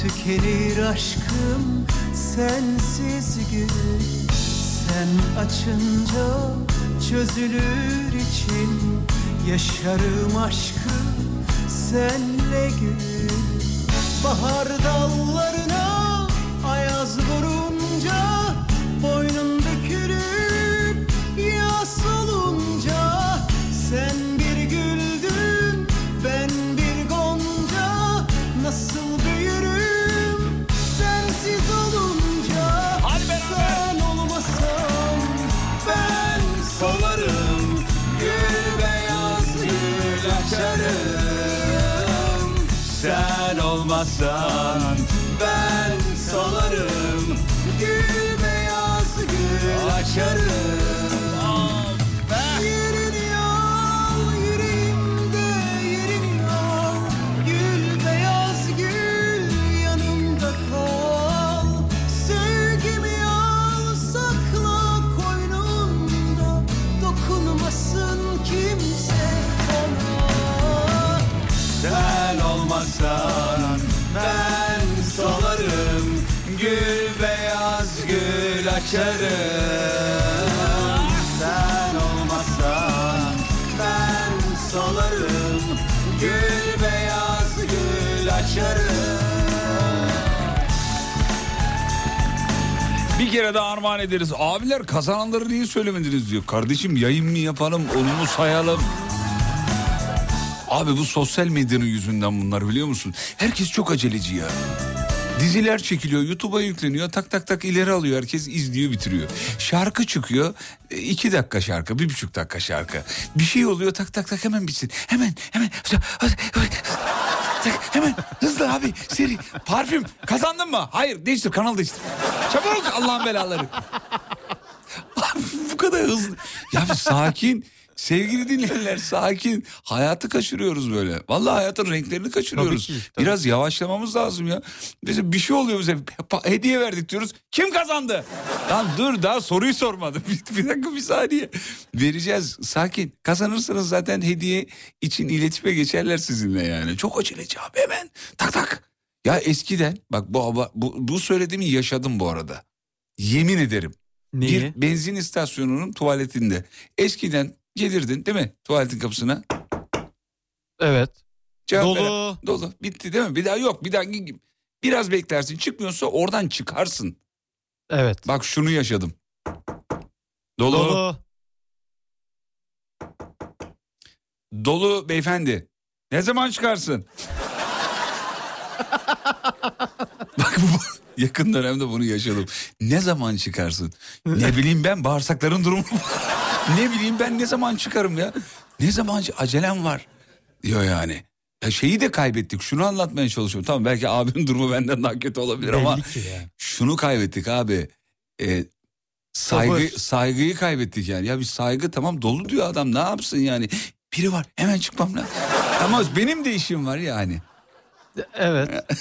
Tükenir aşkım sensiz gül Sen açınca çözülür içim Yaşarım aşkım senle gül Bahar dallarına ayaz vurunca Olmasan ben solarım Gül beyaz gül açarım gül açarım Sen olmasan ben solarım Gül beyaz gül açarım Bir kere daha armağan ederiz. Abiler kazananları niye söylemediniz diyor. Kardeşim yayın mı yapalım onu mu sayalım? Abi bu sosyal medyanın yüzünden bunlar biliyor musun? Herkes çok aceleci ya. Diziler çekiliyor, YouTube'a yükleniyor, tak tak tak ileri alıyor, herkes izliyor, bitiriyor. Şarkı çıkıyor, e, iki dakika şarkı, bir buçuk dakika şarkı. Bir şey oluyor, tak tak tak hemen bitsin. Hemen, hemen, hemen, hızlı abi, seri, parfüm, kazandın mı? Hayır, değiştir, kanal değiştir. Çabuk Allah'ın belaları. kadar hızlı. Ya sakin. Sevgili dinleyenler sakin. Hayatı kaçırıyoruz böyle. Vallahi hayatın renklerini kaçırıyoruz. Tabii ki, tabii. Biraz yavaşlamamız lazım ya. Mesela bir şey oluyor bize. Hediye verdik diyoruz. Kim kazandı? Lan dur daha soruyu sormadım. Bir, bir dakika bir saniye. Vereceğiz. Sakin. Kazanırsanız zaten hediye için iletişime geçerler sizinle yani. Çok aceleci abi hemen. Tak tak. Ya eskiden bak bu, bu, bu söylediğimi yaşadım bu arada. Yemin ederim. Neyi? Bir benzin istasyonunun tuvaletinde. Eskiden gelirdin değil mi tuvaletin kapısına? Evet. Cevap Dolu. veren- dolu. Bitti değil mi? Bir daha yok. Bir daha biraz beklersin. Çıkmıyorsa oradan çıkarsın. Evet. Bak şunu yaşadım. Dolu. Dolu, Dolu. beyefendi. Ne zaman çıkarsın? Bak bu yakın dönemde bunu yaşadım. Ne zaman çıkarsın? Ne bileyim ben bağırsakların durumu. Ne bileyim ben ne zaman çıkarım ya? Ne zaman acelem var diyor yani. Ya şeyi de kaybettik. Şunu anlatmaya çalışıyorum. Tamam belki abimin durumu benden daha kötü olabilir ama Belli yani. şunu kaybettik abi. Ee, saygı Sabır. saygıyı kaybettik yani. Ya bir saygı tamam dolu diyor adam ne yapsın yani. Biri var hemen çıkmam lazım. Ama benim de işim var yani. Evet.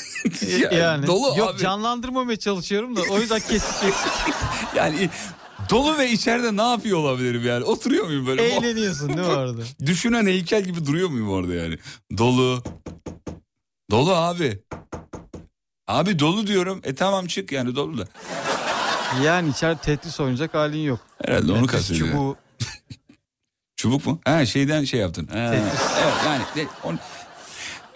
Ya, yani. dolu Yok abi. canlandırmamaya çalışıyorum da o yüzden kesik kesik. Yani dolu ve içeride ne yapıyor olabilirim yani? Oturuyor muyum böyle? Eğleniyorsun değil mi orada? Düşünen heykel gibi duruyor muyum orada yani? Dolu. Dolu abi. Abi dolu diyorum. E tamam çık yani dolu da. Yani içeride Tetris oynayacak halin yok. Herhalde onu kastediyor. çubuğu. Çubuk mu? Ha şeyden şey yaptın. Ha, evet yani ne- on-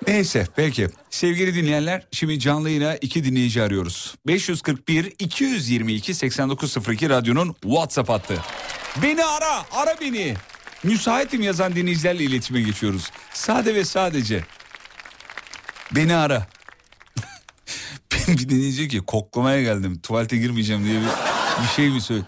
Neyse peki. Sevgili dinleyenler şimdi canlı yayına iki dinleyici arıyoruz. 541 222 8902 radyonun WhatsApp hattı. Beni ara, ara beni. Müsaitim yazan dinleyicilerle iletişime geçiyoruz. Sade ve sadece. Beni ara. Bir dinleyici ki koklamaya geldim. Tuvalete girmeyeceğim diye bir, bir şey mi söyle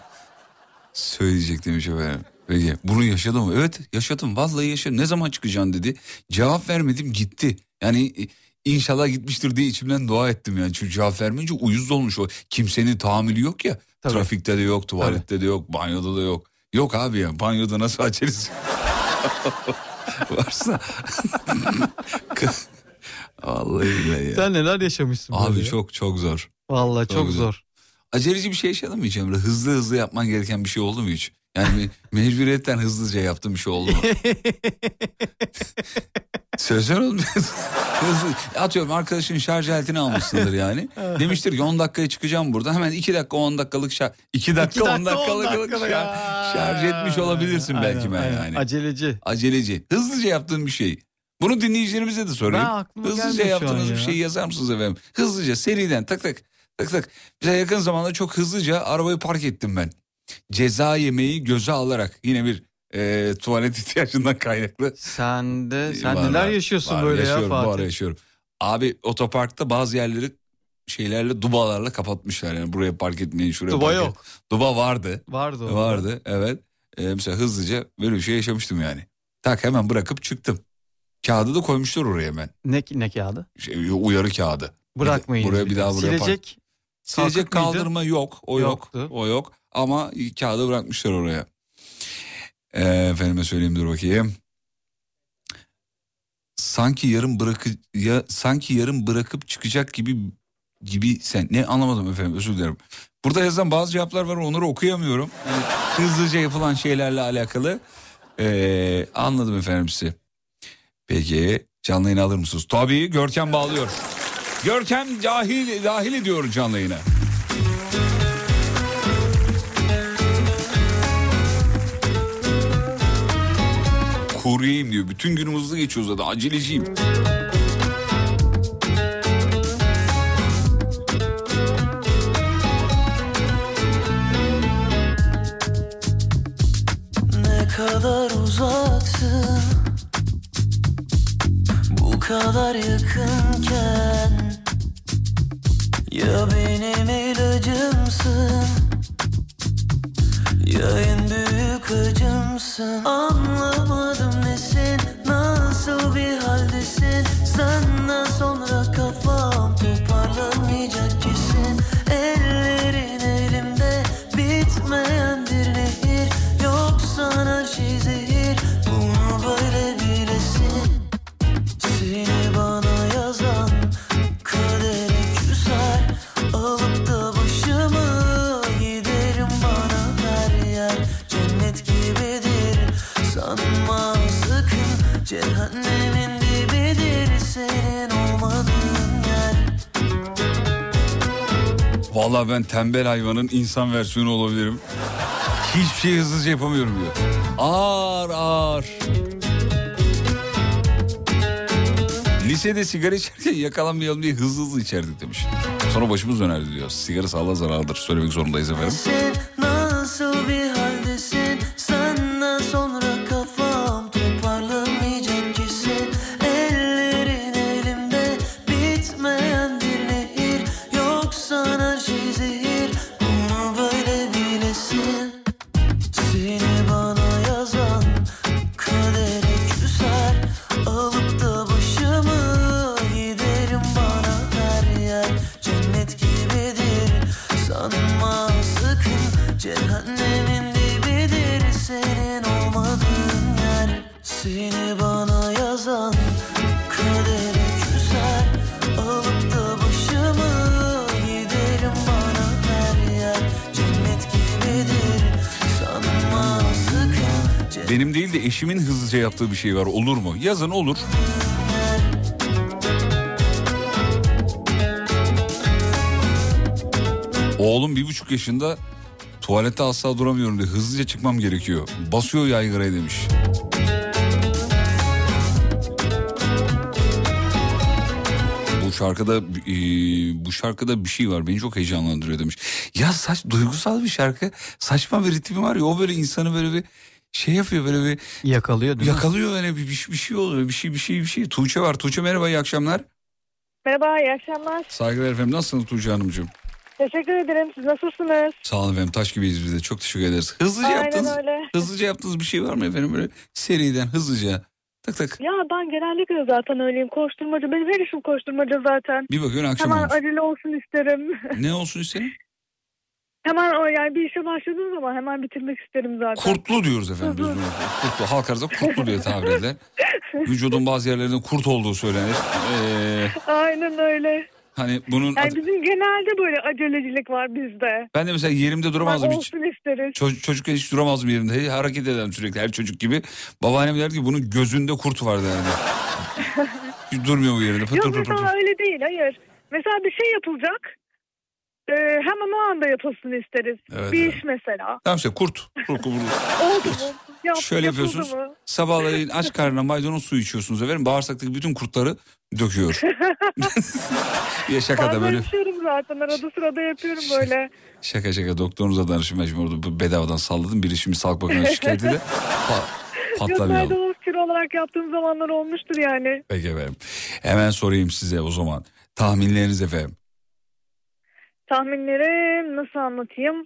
söyleyecek demiş efendim. Peki bunu yaşadım mı? Evet yaşadım vallahi yaşadım. Ne zaman çıkacaksın dedi. Cevap vermedim gitti. Yani e, inşallah gitmiştir diye içimden dua ettim yani. Çünkü cevap vermeyince uyuz olmuş o. Kimsenin tahammülü yok ya. Tabii. Trafikte de yok, tuvalette de yok, banyoda da yok. Yok abi ya banyoda nasıl açarız? Varsa. Vallahi ya. Sen neler yaşamışsın böyle Abi ya? çok çok zor. Vallahi Çok çok güzel. zor. Aceleci bir şey yaşadın mı hiç Emre? Hızlı hızlı yapman gereken bir şey oldu mu hiç? Yani me- mecburiyetten hızlıca yaptığın bir şey oldu? Sözler olmuyor. Atıyorum arkadaşın şarj aletini almışsındır yani. Demiştir ki 10 dakikaya çıkacağım buradan. Hemen 2 dakika 10 dakikalık şarj... 2 dakika, İki 10 dakikalık dakikalı şarj, ya. şarj etmiş olabilirsin belki Aynen, ben aynen. yani. Aceleci. Aceleci. Hızlıca yaptığın bir şey. Bunu dinleyicilerimize de sorayım. Ben Hızlıca yaptığınız an bir ya. şey yazar mısınız efendim? Hızlıca seriden tak tak tak tak. Bize yakın zamanda çok hızlıca arabayı park ettim ben. Ceza yemeği göze alarak yine bir e, tuvalet ihtiyacından kaynaklı. Sen de sen Var, neler yaşıyorsun var, böyle yaşıyorum, ya Bu ara Fatih? yaşıyorum. Abi otoparkta bazı yerleri şeylerle dubalarla kapatmışlar yani buraya park etmeyin şuraya Duba park et- yok. Duba vardı. Vardı o. Vardı evet. Ee, mesela hızlıca böyle bir şey yaşamıştım yani. Tak hemen bırakıp çıktım. Kağıdı da koymuşlar oraya hemen. Ne, ne kağıdı? Şey, uyarı kağıdı. Bırakmayın. buraya bir daha buraya park- Silecek. Silecek kalkık mıydı? kaldırma yok. O Yoktu. yok. O yok. Ama kağıdı bırakmışlar oraya. Ee, efendime söyleyeyim dur bakayım. Sanki yarım bırakı ya sanki yarım bırakıp çıkacak gibi gibi sen ne anlamadım efendim özür dilerim. Burada yazan bazı cevaplar var onları okuyamıyorum. Yani hızlıca yapılan şeylerle alakalı. Ee, anladım efendim sizi. Peki canlı yayını alır mısınız? Tabii Görkem bağlıyor. Görkem dahil, dahil ediyor canlı yayına. Kuryeyim diyor. Bütün günüm hızlı geçiyor zaten. Aceleciyim. Ne kadar uzaksın Bu kadar yakınken Ya benim ilacımsın Ya en büyük acımsın Anlamadım nesin Nasıl bir haldesin? Senden sonra kafam Toparlanmayacak kesin. Ellerin elimde Bitmeyen bir nehir Vallahi ben tembel hayvanın insan versiyonu olabilirim. Hiçbir şey hızlıca yapamıyorum diyor. Ağır ağır. Lisede sigara içerken yakalanmayalım diye hızlı hızlı içerdik demiş. Sonra başımız dönerdi diyor. Sigara sağlığa zararlıdır. Söylemek zorundayız efendim. Hızlıca yaptığı bir şey var. Olur mu? Yazın olur. Oğlum bir buçuk yaşında tuvalette asla duramıyorum diye hızlıca çıkmam gerekiyor. Basıyor yaygaraya demiş. Bu şarkıda e, bu şarkıda bir şey var beni çok heyecanlandırıyor demiş. Ya saç duygusal bir şarkı saçma bir ritmi var ya o böyle insanı böyle bir şey yapıyor böyle bir Yakalıyor değil mi? yakalıyor böyle bir, bir, bir şey oluyor bir şey bir şey bir şey. Tuğçe var Tuğçe merhaba iyi akşamlar. Merhaba, iyi akşamlar. Saygılar efendim nasılsınız Tuğçe Hanımcığım? Teşekkür ederim. Siz nasılsınız? Sağ olun efendim taş gibiyiz biz de çok teşekkür ederiz. Hızlıca Aynen yaptığınız öyle. hızlıca yaptığınız bir şey var mı efendim böyle seriden hızlıca tak tak Ya ben genellikle zaten öyleyim. Koşturmaca. Benim her işim koşturmaca zaten. bir bakıyorsun akşam Hemen olmuş. acele olsun isterim. Ne olsun isterim? Hemen o yani bir işe başladığım zaman hemen bitirmek isterim zaten. Kurtlu diyoruz efendim biz buna. Kurtlu halk arasında kurtlu diye tabir edilir. Vücudun bazı yerlerinde kurt olduğu söylenir. Ee, Aynen öyle. hani bunun Yani bizim genelde böyle acelecilik var bizde. ben de mesela yerimde duramazdım Hemen hiç. isteriz. Ço- çocukken hiç duramazdım yerimde. Hey, Hareket ederim sürekli her çocuk gibi. Babaannem derdi ki bunun gözünde kurt var derdi. durmuyor bu yerinde. Pıtır Yok pıtır pıtır. mesela öyle değil hayır. Mesela bir şey yapılacak. E, hemen o anda yapılsın isteriz. Evet, bir evet. iş mesela. Tamam işte kurt. kurt, kurt. Oldu mu? Yap, Şöyle yapıyorsunuz. mı? Sabahleyin aç karnına maydanoz suyu içiyorsunuz efendim. Bağırsaktaki bütün kurtları döküyor. ya şaka da Bazen böyle. içiyorum zaten arada sırada yapıyorum böyle. Şaka şaka doktorunuza danışın. Ben şimdi orada bu bedavadan salladım. Biri şimdi sağlık bakanı şikayet eder. Pa- Yok patlamayalım. maydanoz kilo olarak yaptığım zamanlar olmuştur yani. Peki efendim. Hemen sorayım size o zaman. Tahminleriniz efendim. Tahminlerim nasıl anlatayım?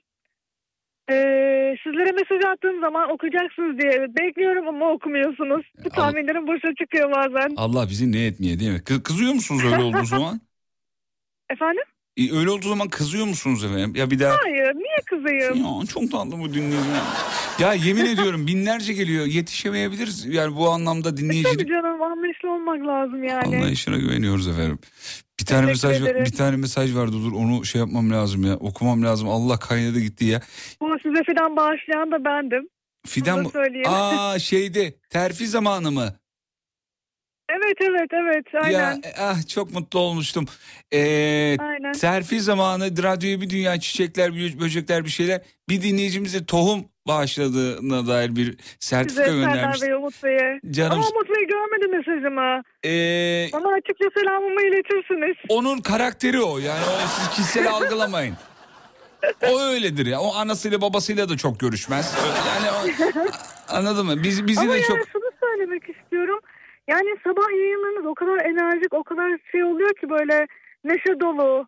Ee, sizlere mesaj attığım zaman okuyacaksınız diye bekliyorum ama okumuyorsunuz. Bu tahminlerim boşa çıkıyor bazen. Allah bizi ne etmeye değil mi? Kı- kızıyor musunuz öyle olduğu zaman? Efendim? E, Öyle olduğu zaman kızıyor musunuz efendim? Ya bir daha... Hayır niye kızayım? Ya çok tatlı bu dinleyici. Ya yemin ediyorum binlerce geliyor. Yetişemeyebiliriz. Yani bu anlamda Tabii dinleyicilik canım anlayışlı olmak lazım yani. anlayışına güveniyoruz efendim. Bir tane Teşekkür mesaj ederim. bir tane mesaj vardı dur onu şey yapmam lazım ya. Okumam lazım. Allah kaynadı gitti ya. Bu size fidan bağışlayan da bendim. Fidan Bunu mı? Aa şeyde terfi zamanı mı? Evet evet evet aynen. Ya ah çok mutlu olmuştum. Ee, Aynen. terfi zamanı radyoya bir dünya çiçekler, bö- böcekler bir şeyler. Bir dinleyicimize tohum bağışladığına dair bir sertifika Size göndermiş. Bey, Umut Bey'e. Canım- Ama Umut Bey görmedi mesajımı. Ee, Ona açıkça selamımı iletirsiniz. onun karakteri o. Yani o siz kişisel algılamayın. O öyledir ya. O anasıyla babasıyla da çok görüşmez. Yani o, anladın mı? Biz, bizi Ama de yani çok... şunu söylemek istiyorum. Yani sabah yayınlarınız o kadar enerjik, o kadar şey oluyor ki böyle neşe dolu.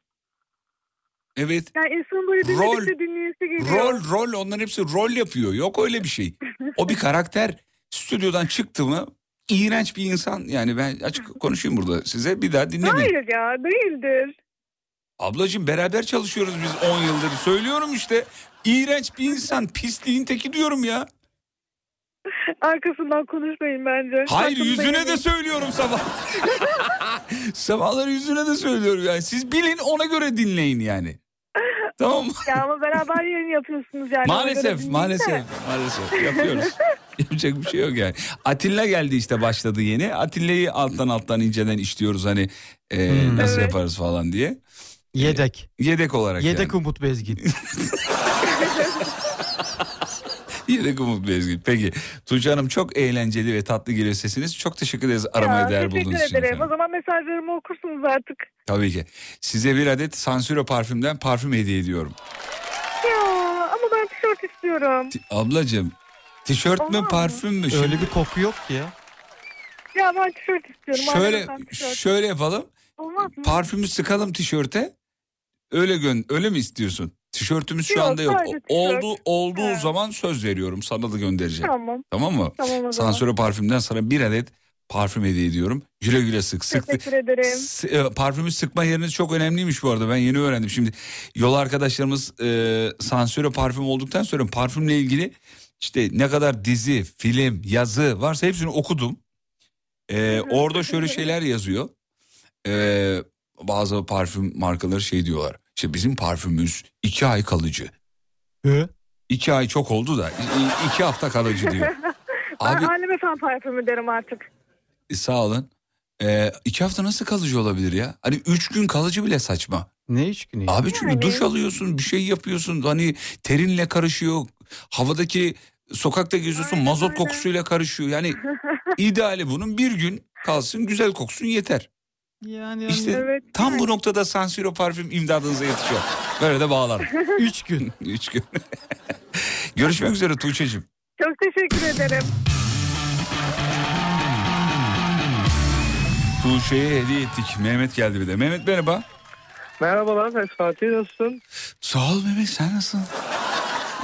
Evet. Yani insan böyle Rol. dinledikçe dinleyesi geliyor. Rol rol onların hepsi rol yapıyor. Yok öyle bir şey. O bir karakter. Stüdyodan çıktı mı iğrenç bir insan. Yani ben açık konuşayım burada size bir daha dinlemeyin. Hayır ya değildir. Ablacığım beraber çalışıyoruz biz 10 yıldır. Söylüyorum işte. İğrenç bir insan. Pisliğin teki diyorum ya. Arkasından konuşmayın bence. Hayır Hakkını yüzüne beğenin. de söylüyorum sabah. Sabahları yüzüne de söylüyorum yani. Siz bilin ona göre dinleyin yani. Tamam mı? Ya ama beraber yayın yapıyorsunuz yani. Maalesef, maalesef, maalesef yapıyoruz. Yapacak bir şey yok yani. Atilla geldi işte başladı yeni. Atilla'yı alttan alttan inceden işliyoruz hani e, nasıl Evet. yaparız falan diye. Yedek. Yedek olarak Yedek yani. Umut Bezgin. Yedek Umut Bezgin. Peki Tuğçe Hanım çok eğlenceli ve tatlı geliyor sesiniz. Çok teşekkür ederiz aramaya Ya, değer teşekkür bulduğunuz için. ederim. efendim. O zaman mesajlarımı okursunuz artık. Tabii ki. Size bir adet Sansiro parfümden parfüm hediye ediyorum. Ya ama ben tişört istiyorum. Ti- Ablacığım tişört mü Olmaz mı? parfüm mü? Şimdi Öyle bir koku yok ki ya. Ya ben tişört istiyorum. şöyle tişört. şöyle yapalım. Olmaz mı? Parfümü sıkalım tişörte. Öyle gön öyle mi istiyorsun? Tişörtümüz şu Yok, anda yok. sadece tişört. Oldu olduğu He. zaman söz veriyorum. Sana da göndereceğim. Tamam. Tamam mı? Tamam o zaman. Sansüre parfümden sana bir adet parfüm hediye ediyorum. Güle güle sık. Sık Teşekkür ederim. S- e, parfümü sıkma yeriniz çok önemliymiş bu arada. Ben yeni öğrendim. Şimdi yol arkadaşlarımız e, sansüre parfüm olduktan sonra parfümle ilgili işte ne kadar dizi, film, yazı varsa hepsini okudum. E, orada şöyle şeyler yazıyor. E, bazı parfüm markaları şey diyorlar. İşte bizim parfümümüz iki ay kalıcı. Hı? İki ay çok oldu da iki hafta kalıcı diyor. Abi Ben Alem Efem parfümü derim artık. e, sağ olun. E, iki hafta nasıl kalıcı olabilir ya? Hani üç gün kalıcı bile saçma. Ne üç günü ya? Abi çünkü Yani. duş alıyorsun bir şey yapıyorsun hani terinle karışıyor. Havadaki sokakta geziyorsun Aynen mazot öyle. kokusuyla karışıyor. Yani ideali bunun bir gün kalsın güzel koksun yeter. Yani İşte Evet. tam bu noktada Sansiro parfüm imdadınıza yetişiyor. Böyle de bağlarım. üç gün. Üç gün. Görüşmek üzere Tuğçe'cim. Çok teşekkür ederim. Tuğçe'ye hediye ettik. Mehmet geldi bir de. Mehmet merhaba. Merhabalar Fatih nasılsın? Sağ ol Mehmet sen nasılsın?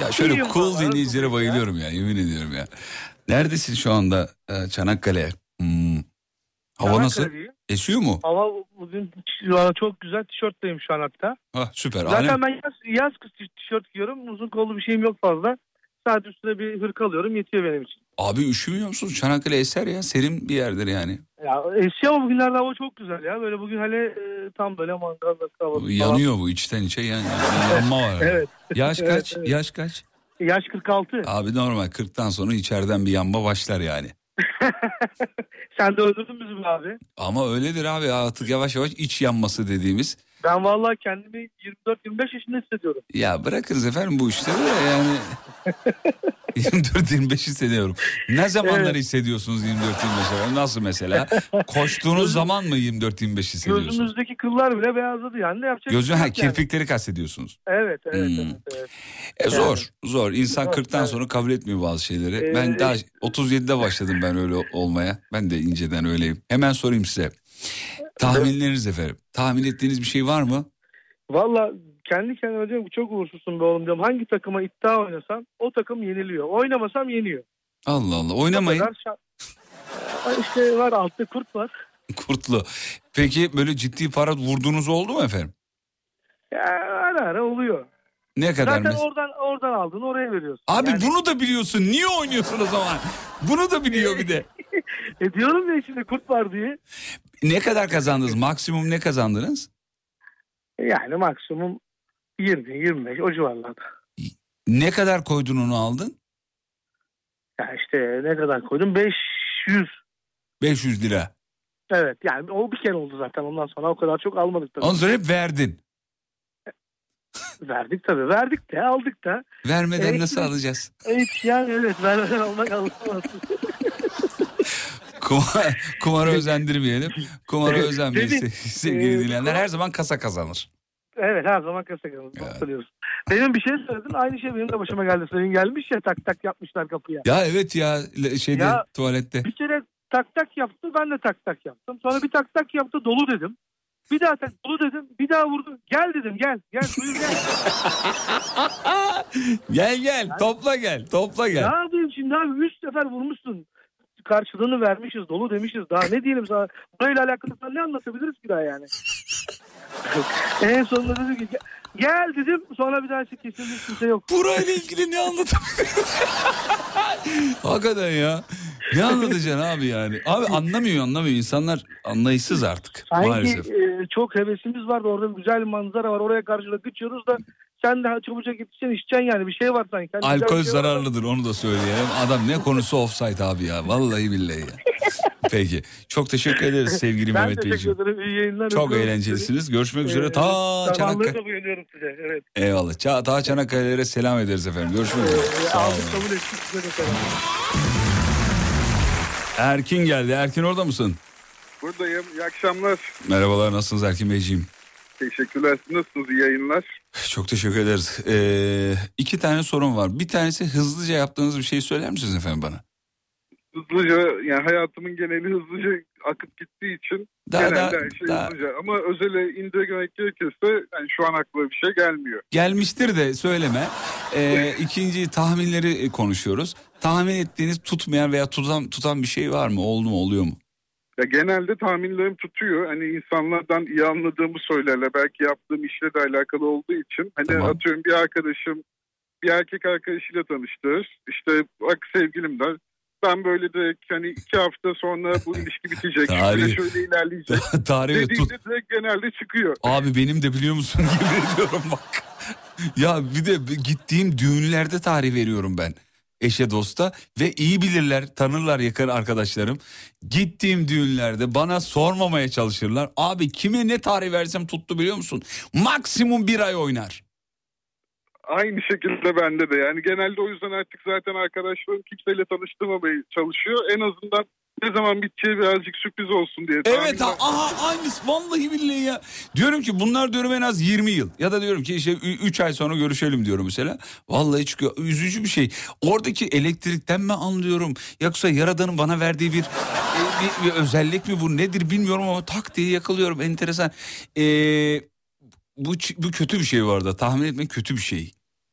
Ya şöyle İyiyim cool dinleyicilere nasılsın ya? bayılıyorum ya yemin ediyorum ya. Neredesin şu anda Ee, Çanakkale? Hmm. Hava nasıl? Çanakkale'deyim. Esiyor mu? Hava bugün çok güzel tişörtteyim şu an hatta. Ha, süper. Zaten Alem- ben yaz, yaz kış tişört giyiyorum. Uzun kollu bir şeyim yok fazla. Sadece üstüne bir hırka alıyorum yetiyor benim için. Abi üşümüyor musun? Çanakkale eser ya serin bir yerdir yani. Ya eski ama bugünlerde hava çok güzel ya. Böyle bugün hele e, tam böyle mangalda havası falan. Yanıyor bu içten içe yan, yan- yanma var. Evet. Yaş Evet, kaç? evet. Yaş kaç? Yaş 46. Abi normal 40'tan sonra içeriden bir yanma başlar yani. Sen de öldürdün bizi be abi. Ama öyledir abi artık yavaş yavaş iç yanması dediğimiz. Ben vallahi kendimi 24-25 yaşında hissediyorum. Ya bırakınız efendim bu işleri de yani. 24-25 hissediyorum. Ne zamanlar Evet. hissediyorsunuz 24-25 efendim? Nasıl mesela? Koştuğunuz zaman mı 24-25 hissediyorsunuz? Gözümüzdeki kıllar bile beyazladı yani. Ne yapacak? Gözü bir şey ha yok yani. kirpikleri kastediyorsunuz. Evet evet, Hmm. evet evet. E zor, zor. İnsan Zor, 40'tan evet. sonra kabul etmiyor bazı şeyleri. Ee, ben daha 37'de başladım ben öyle olmaya. Ben de inceden öyleyim. Hemen sorayım size. Tahminleriniz efendim. Tahmin ettiğiniz bir şey var mı? Valla kendi kendime diyorum ki çok uğursuzsun be oğlum diyorum. Hangi takıma iddia oynasam o takım yeniliyor. Oynamasam yeniyor. Allah Allah. Oynamayın. şa- işte var altta kurt var. Kurtlu. Peki böyle ciddi para vurduğunuz oldu mu efendim? Ya, ara ara oluyor. Ne kadar Zaten mes- oradan oradan aldın oraya veriyorsun. Abi Yani- bunu da biliyorsun. Niye oynuyorsun o zaman? Bunu da biliyor bir de. E diyorum ya şimdi kurt var diye. Ne kadar kazandınız? Maksimum ne kazandınız? Yani maksimum 20-25 o civarlarda. Ne kadar koydun onu aldın? Ya işte ne kadar koydum? 500. 500 lira. Evet yani o bir kere oldu zaten ondan sonra o kadar çok almadık tabii. Ondan sonra hep verdin. Verdik tabii verdik de aldık da. Vermeden Evet, nasıl alacağız? Evet yani evet vermeden almak alınmaz. Kumar, kumara özendirmeyelim. Kumara Evet, se- sevgili e, dinleyenler. Her zaman kasa kazanır. Evet her zaman kasa kalıyoruz. Benim bir şey söyledin aynı şey benim de başıma geldi. Senin gelmiş ya tak tak yapmışlar kapıya. Ya evet ya şeyde Ya- tuvalette. Bir kere tak tak yaptı ben de tak tak yaptım. Sonra bir tak tak yaptı dolu dedim. Bir daha tak dolu dedim. Bir daha vurdu. Gel dedim gel. Gel buyur gel. Gel gel topla gel topla gel. Ne yapayım şimdi abi? Üç sefer vurmuşsun. Karşılığını vermişiz dolu demişiz. Daha ne diyelim sana? Burayla alakalı sana ne anlatabiliriz ki daha yani? en sonunda dedim ki gel dedim. Sonra bir daha işte kesildi kimse yok. Burayla ilgili ne anlatabilirim? Hakikaten ya. Ne anlatacaksın abi yani? Abi anlamıyor anlamıyor. İnsanlar anlayışsız artık Sanki maalesef. e, çok hevesimiz vardı. Orada güzel manzara var. Oraya karşılık geçiyoruz da sen de çabucak gideceksin içeceksin yani bir şey var sanki. Güzel Alkol şey var. zararlıdır onu da söyleyelim. Adam ne konusu offside abi ya. Vallahi billahi ya. Peki. Çok teşekkür ederiz sevgili Ben Mehmet teşekkür Beyciğim. ederim. İyi yayınlar. Çok eğlencelisiniz. Görüşmek üzere. Ee, Ta Sabahları Çanakkale. da uyanıyorum size. Evet. Eyvallah. Ta Çanakkale'lere selam ederiz efendim. Görüşmek üzere. Ee, Sağ olun. kabul ettik. Erkin geldi. Erkin orada mısın? Buradayım. İyi akşamlar. Merhabalar. Nasılsınız Erkin Beyciğim? Teşekkürler. Nasılsınız? İyi yayınlar. Çok teşekkür ederiz. Ee, iki tane sorun var. Bir tanesi hızlıca yaptığınız bir şey söyler misiniz efendim bana? Hızlıca yani hayatımın geneli hızlıca akıp gittiği için Daha- genelde daha- her şey daha- hızlıca. Ama özele indirgemek gerekirse yani şu an aklıma bir şey gelmiyor. Gelmiştir de söyleme. Ee, ikinci tahminleri konuşuyoruz. Tahmin ettiğiniz tutmayan veya tutan, tutan bir şey var mı? Oldu mu? Oluyor mu? Ya genelde tahminlerim tutuyor. Hani insanlardan iyi anladığımı söylerler. Belki yaptığım işle de alakalı olduğu için. Hani Tamam. atıyorum bir arkadaşım bir erkek arkadaşıyla tanıştır. İşte bak sevgilim der. Ben böyle direkt hani iki hafta sonra bu ilişki bitecek. Tarih- Şöyle ilerleyecek. Tarih ve tut. Dediğimde direkt genelde çıkıyor. Abi benim de biliyor musun gibi ediyorum bak. Ya bir de gittiğim düğünlerde tarih veriyorum ben. Eşe dosta ve iyi bilirler tanırlar yakın arkadaşlarım. Gittiğim düğünlerde bana sormamaya çalışırlar. Abi kime ne tarih versem tuttu biliyor musun? Maksimum bir ay oynar. Aynı şekilde bende de. Yani genelde o yüzden artık zaten arkadaşlarım kimseyle tanıştırmamaya çalışıyor. En azından ne zaman biteceği birazcık sürpriz olsun diye. Evet ha, aha aynısı vallahi billahi ya. Diyorum ki bunlar diyorum en az 20 yıl. Ya da diyorum ki işte 3 ay sonra görüşelim diyorum mesela. Vallahi çıkıyor üzücü bir şey. Oradaki elektrikten mi anlıyorum? Yoksa Yaradan'ın bana verdiği bir, e, bir, bir özellik mi bu nedir bilmiyorum ama tak diye yakalıyorum enteresan. Ee, bu, bu kötü bir şey var da tahmin etmek kötü bir şey.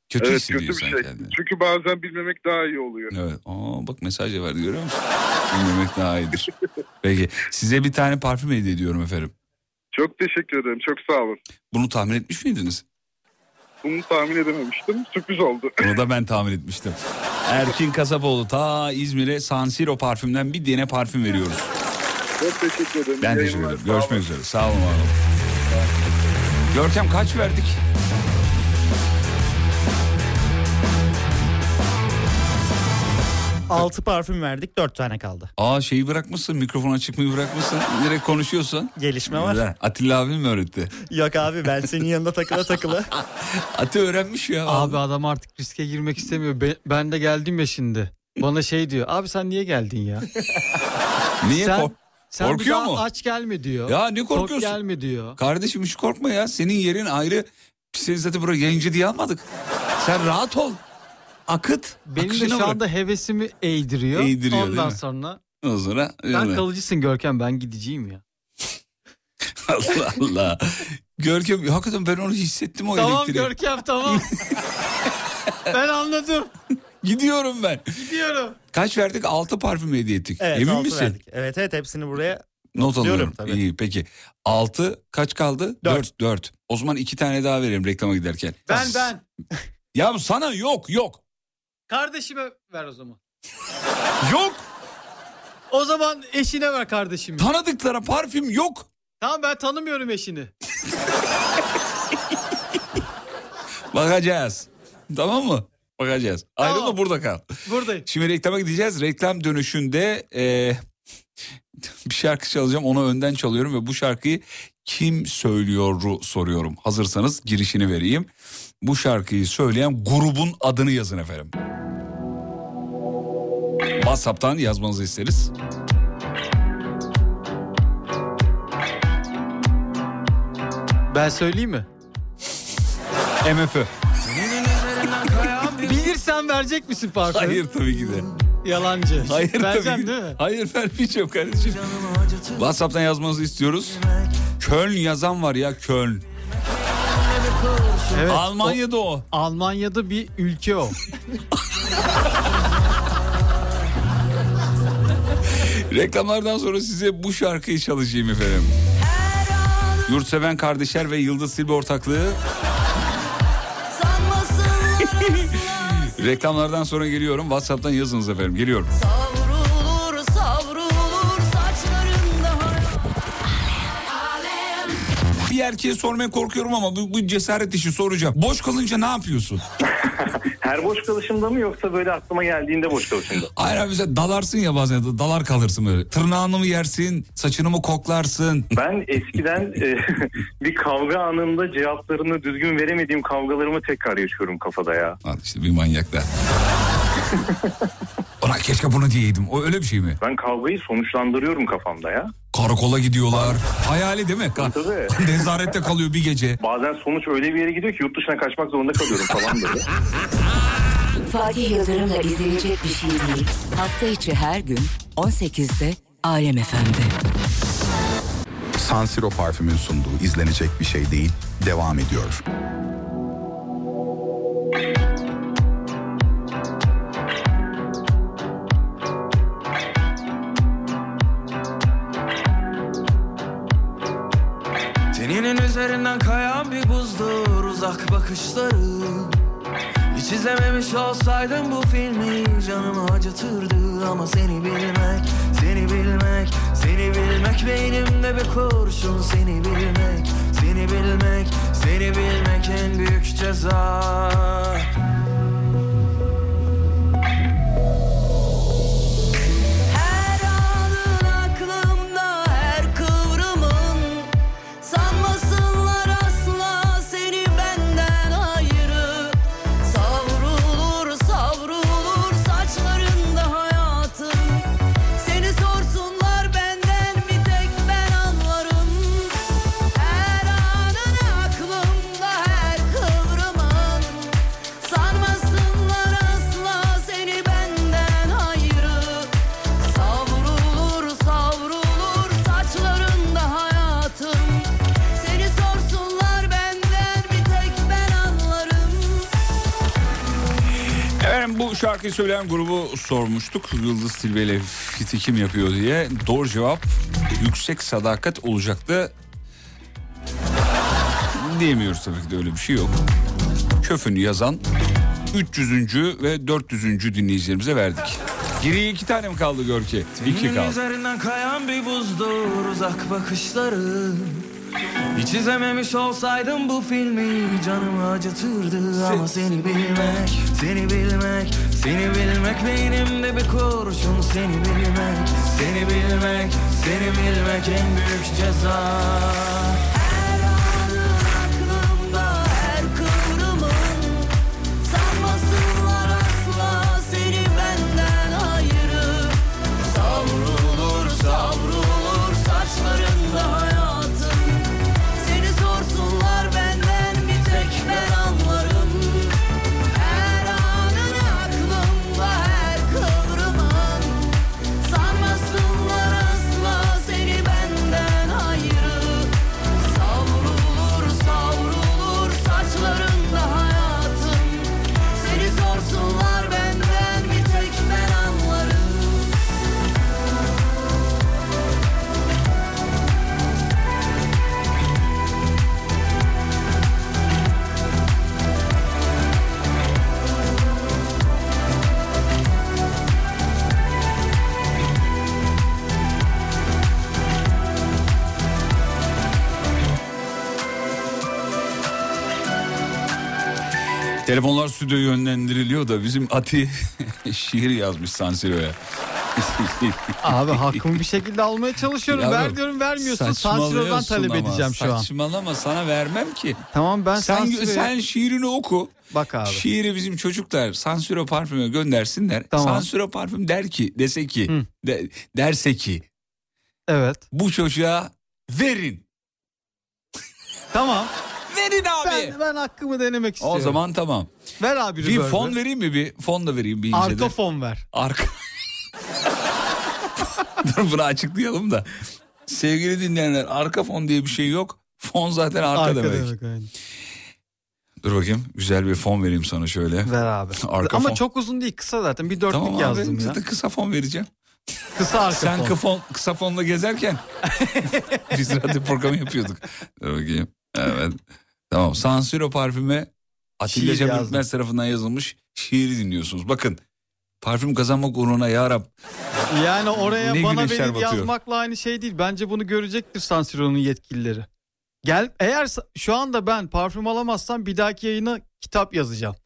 Kötü evet kötü bir şey. kendini. Çünkü bazen bilmemek daha iyi oluyor. Evet. Aa, bak mesaj verdi görüyor musun? Bilmemek daha iyidir. Peki size bir tane parfüm hediye ediyorum efendim. Çok teşekkür ederim. Çok sağ olun. Bunu tahmin etmiş miydiniz? Bunu tahmin edememiştim. Sürpriz oldu. Bunu da ben tahmin etmiştim. Erkin Kasapoğlu ta İzmir'e San Siro parfümden bir dene parfüm veriyoruz. Çok teşekkür ederim. Ben teşekkür ederim. Görüşmek üzere. Sağ olun. var olun. Görkem kaç verdik? Altı parfüm verdik dört tane kaldı. Aa şeyi bırakmışsın mikrofon açık mı bırakmışsın direkt konuşuyorsun. Gelişme var. Güzel. Atilla abim mi öğretti? Yok abi ben senin yanında takıla takıla. Ati öğrenmiş ya. Abi adam artık riske girmek istemiyor. Be- ben de geldim ya şimdi. Bana şey diyor. Abi sen niye geldin ya? Niye sen, kork- sen korkuyor mu? aç gelme diyor. Ya ne korkuyorsun? gelme diyor. Kardeşim hiç korkma ya. Senin yerin ayrı. Biz seni zaten buraya yayıncı diye almadık. Sen rahat ol. Akıt. Benim de şu bırak. anda hevesimi eğdiriyor. Eğdiriyor, Ondan sonra Ondan sonra sen kalıcısın Görkem ben gideceğim ya. Allah Allah. Görkem hakikaten ben onu hissettim o tamam elektriği. Görkem tamam. ben anladım. Gidiyorum ben. Gidiyorum. Kaç verdik? 6 parfüm hediye ettik. Evet Emin misin? verdik. Evet evet hepsini buraya Not alıyorum. tabii. İyi peki. 6 kaç kaldı? Dört. 4 4. O zaman 2 tane daha verelim reklama giderken. Ben ben. Ya sana yok yok. Kardeşime ver o zaman. Yok. O zaman eşine ver kardeşimi. Tanıdıklara parfüm yok. Tamam ben tanımıyorum eşini. Bakacağız. Tamam mı? Bakacağız. Ayrılma Tamam. burada kal. Buradayım. Şimdi reklama gideceğiz. Reklam dönüşünde e, bir şarkı çalacağım. Onu önden çalıyorum ve bu şarkıyı kim söylüyoru soruyorum. Hazırsanız girişini vereyim. Bu şarkıyı söyleyen grubun adını yazın efendim. WhatsApp'tan yazmanızı isteriz. Ben söyleyeyim mi? MFÖ. Verecek misin parfüm? Hayır tabii ki de. Yalancı. Hayır tabii Vereceğim ki. değil mi? Hayır vermeyeceğim kardeşim. WhatsApp'tan yazmanızı istiyoruz. Köln yazan var ya Köln. Evet, Almanya'da o. o- Almanya'da bir ülke o. Reklamlardan sonra size bu şarkıyı çalışayım efendim. Yurtseven Kardeşler ve Yıldız Silbe ortaklığı. Reklamlardan sonra geliyorum. WhatsApp'tan yazınız efendim. Geliyorum. Bir erkeğe sormaya korkuyorum ama bu, bu cesaret işi soracağım. Boş kalınca ne yapıyorsun? Her boş kalışımda mı yoksa böyle aklıma geldiğinde boş kalışımda? Hayır abi sen dalarsın ya bazen dalar kalırsın böyle. Tırnağını mı yersin, saçını mı koklarsın? Ben eskiden e, bir kavga anında cevaplarını düzgün veremediğim kavgalarımı tekrar yaşıyorum kafada ya. Al işte bir manyak da. Ona keşke bunu diyeydim. O öyle bir şey mi? Ben kavgayı sonuçlandırıyorum kafamda ya. Karakola gidiyorlar. Hayali değil mi? Ka- Tabii. Nezarette kalıyor bir gece. Bazen sonuç öyle bir yere gidiyor ki yurt dışına kaçmak zorunda kalıyorum falan böyle. Fatih Yıldırım'la izlenecek bir şey değil. Hafta içi her gün 18'de Alem FM'de. San Siro parfümün sunduğu izlenecek bir şey değil devam ediyor. Teninin üzerinden kayan bir buzdur uzak bakışları. Hiç izlememiş olsaydım bu filmi canımı acıtırdı. Ama seni bilmek, seni bilmek, seni bilmek Beynimde bir kurşun. Seni bilmek, seni bilmek, seni bilmek en büyük ceza bu şarkıyı söyleyen grubu sormuştuk. Yıldız Tilbe ile fiti kim yapıyor diye. Doğru cevap yüksek sadakat olacaktı. Diyemiyoruz tabii ki de öyle bir şey yok. Köfünü yazan 300. ve 400. dinleyicilerimize verdik. Geriye iki tane mi kaldı Görki? İki kaldı. üzerinden kayan bir buzdur uzak bakışları Hiç izlememiş olsaydım bu filmi canımı acıtırdı Ama seni bilmek, seni bilmek, seni bilmek Beynimde bir kurşun seni bilmek, seni bilmek, seni bilmek en büyük ceza Telefonlar stüdyoya yönlendiriliyor da bizim Ati şiir yazmış Sansiro'ya. Abi hakkımı bir şekilde almaya çalışıyorum. Yavrum, Ver diyorum vermiyorsun. Sansiro'dan talep ama. edeceğim şu an. Saçmalama sana vermem ki. Tamam ben sen, Sansiro'ya- sen şiirini oku. Bak abi. Şiiri bizim çocuklar Sansiro parfüme göndersinler. Tamam. Sansiro parfüm der ki dese ki de- derse ki Evet. bu çocuğa verin. Tamam. Verin abi. Ben, ben hakkımı denemek istiyorum. O zaman tamam. Ver abi Bir reverb'ü. fon vereyim mi bir? Fon da vereyim bir inceden. Arka fon ver. Arka. Dur bunu açıklayalım da. Sevgili dinleyenler arka fon diye bir şey yok. Fon zaten arka, Arka demek. demek, aynen. Dur bakayım güzel bir fon vereyim sana şöyle. Ver abi. Arka Ama fon. çok uzun değil kısa zaten. Bir dörtlük Tamam yazdım abi ya. zaten kısa fon vereceğim. Kısa arka Sen fon. kıfon, kısa fonla gezerken biz radyo programı yapıyorduk. Dur bakayım. Evet. Tamam. Sansiro parfüme Atilla Cem. Ürkmez tarafından yazılmış şiiri dinliyorsunuz. Bakın parfüm kazanmak uğruna ya Rab. Yani oraya Ne bana verip batıyor. yazmakla aynı şey değil. Bence bunu görecektir Sansiro'nun yetkilileri. Gel eğer şu anda ben parfüm alamazsam bir dahaki yayına kitap yazacağım.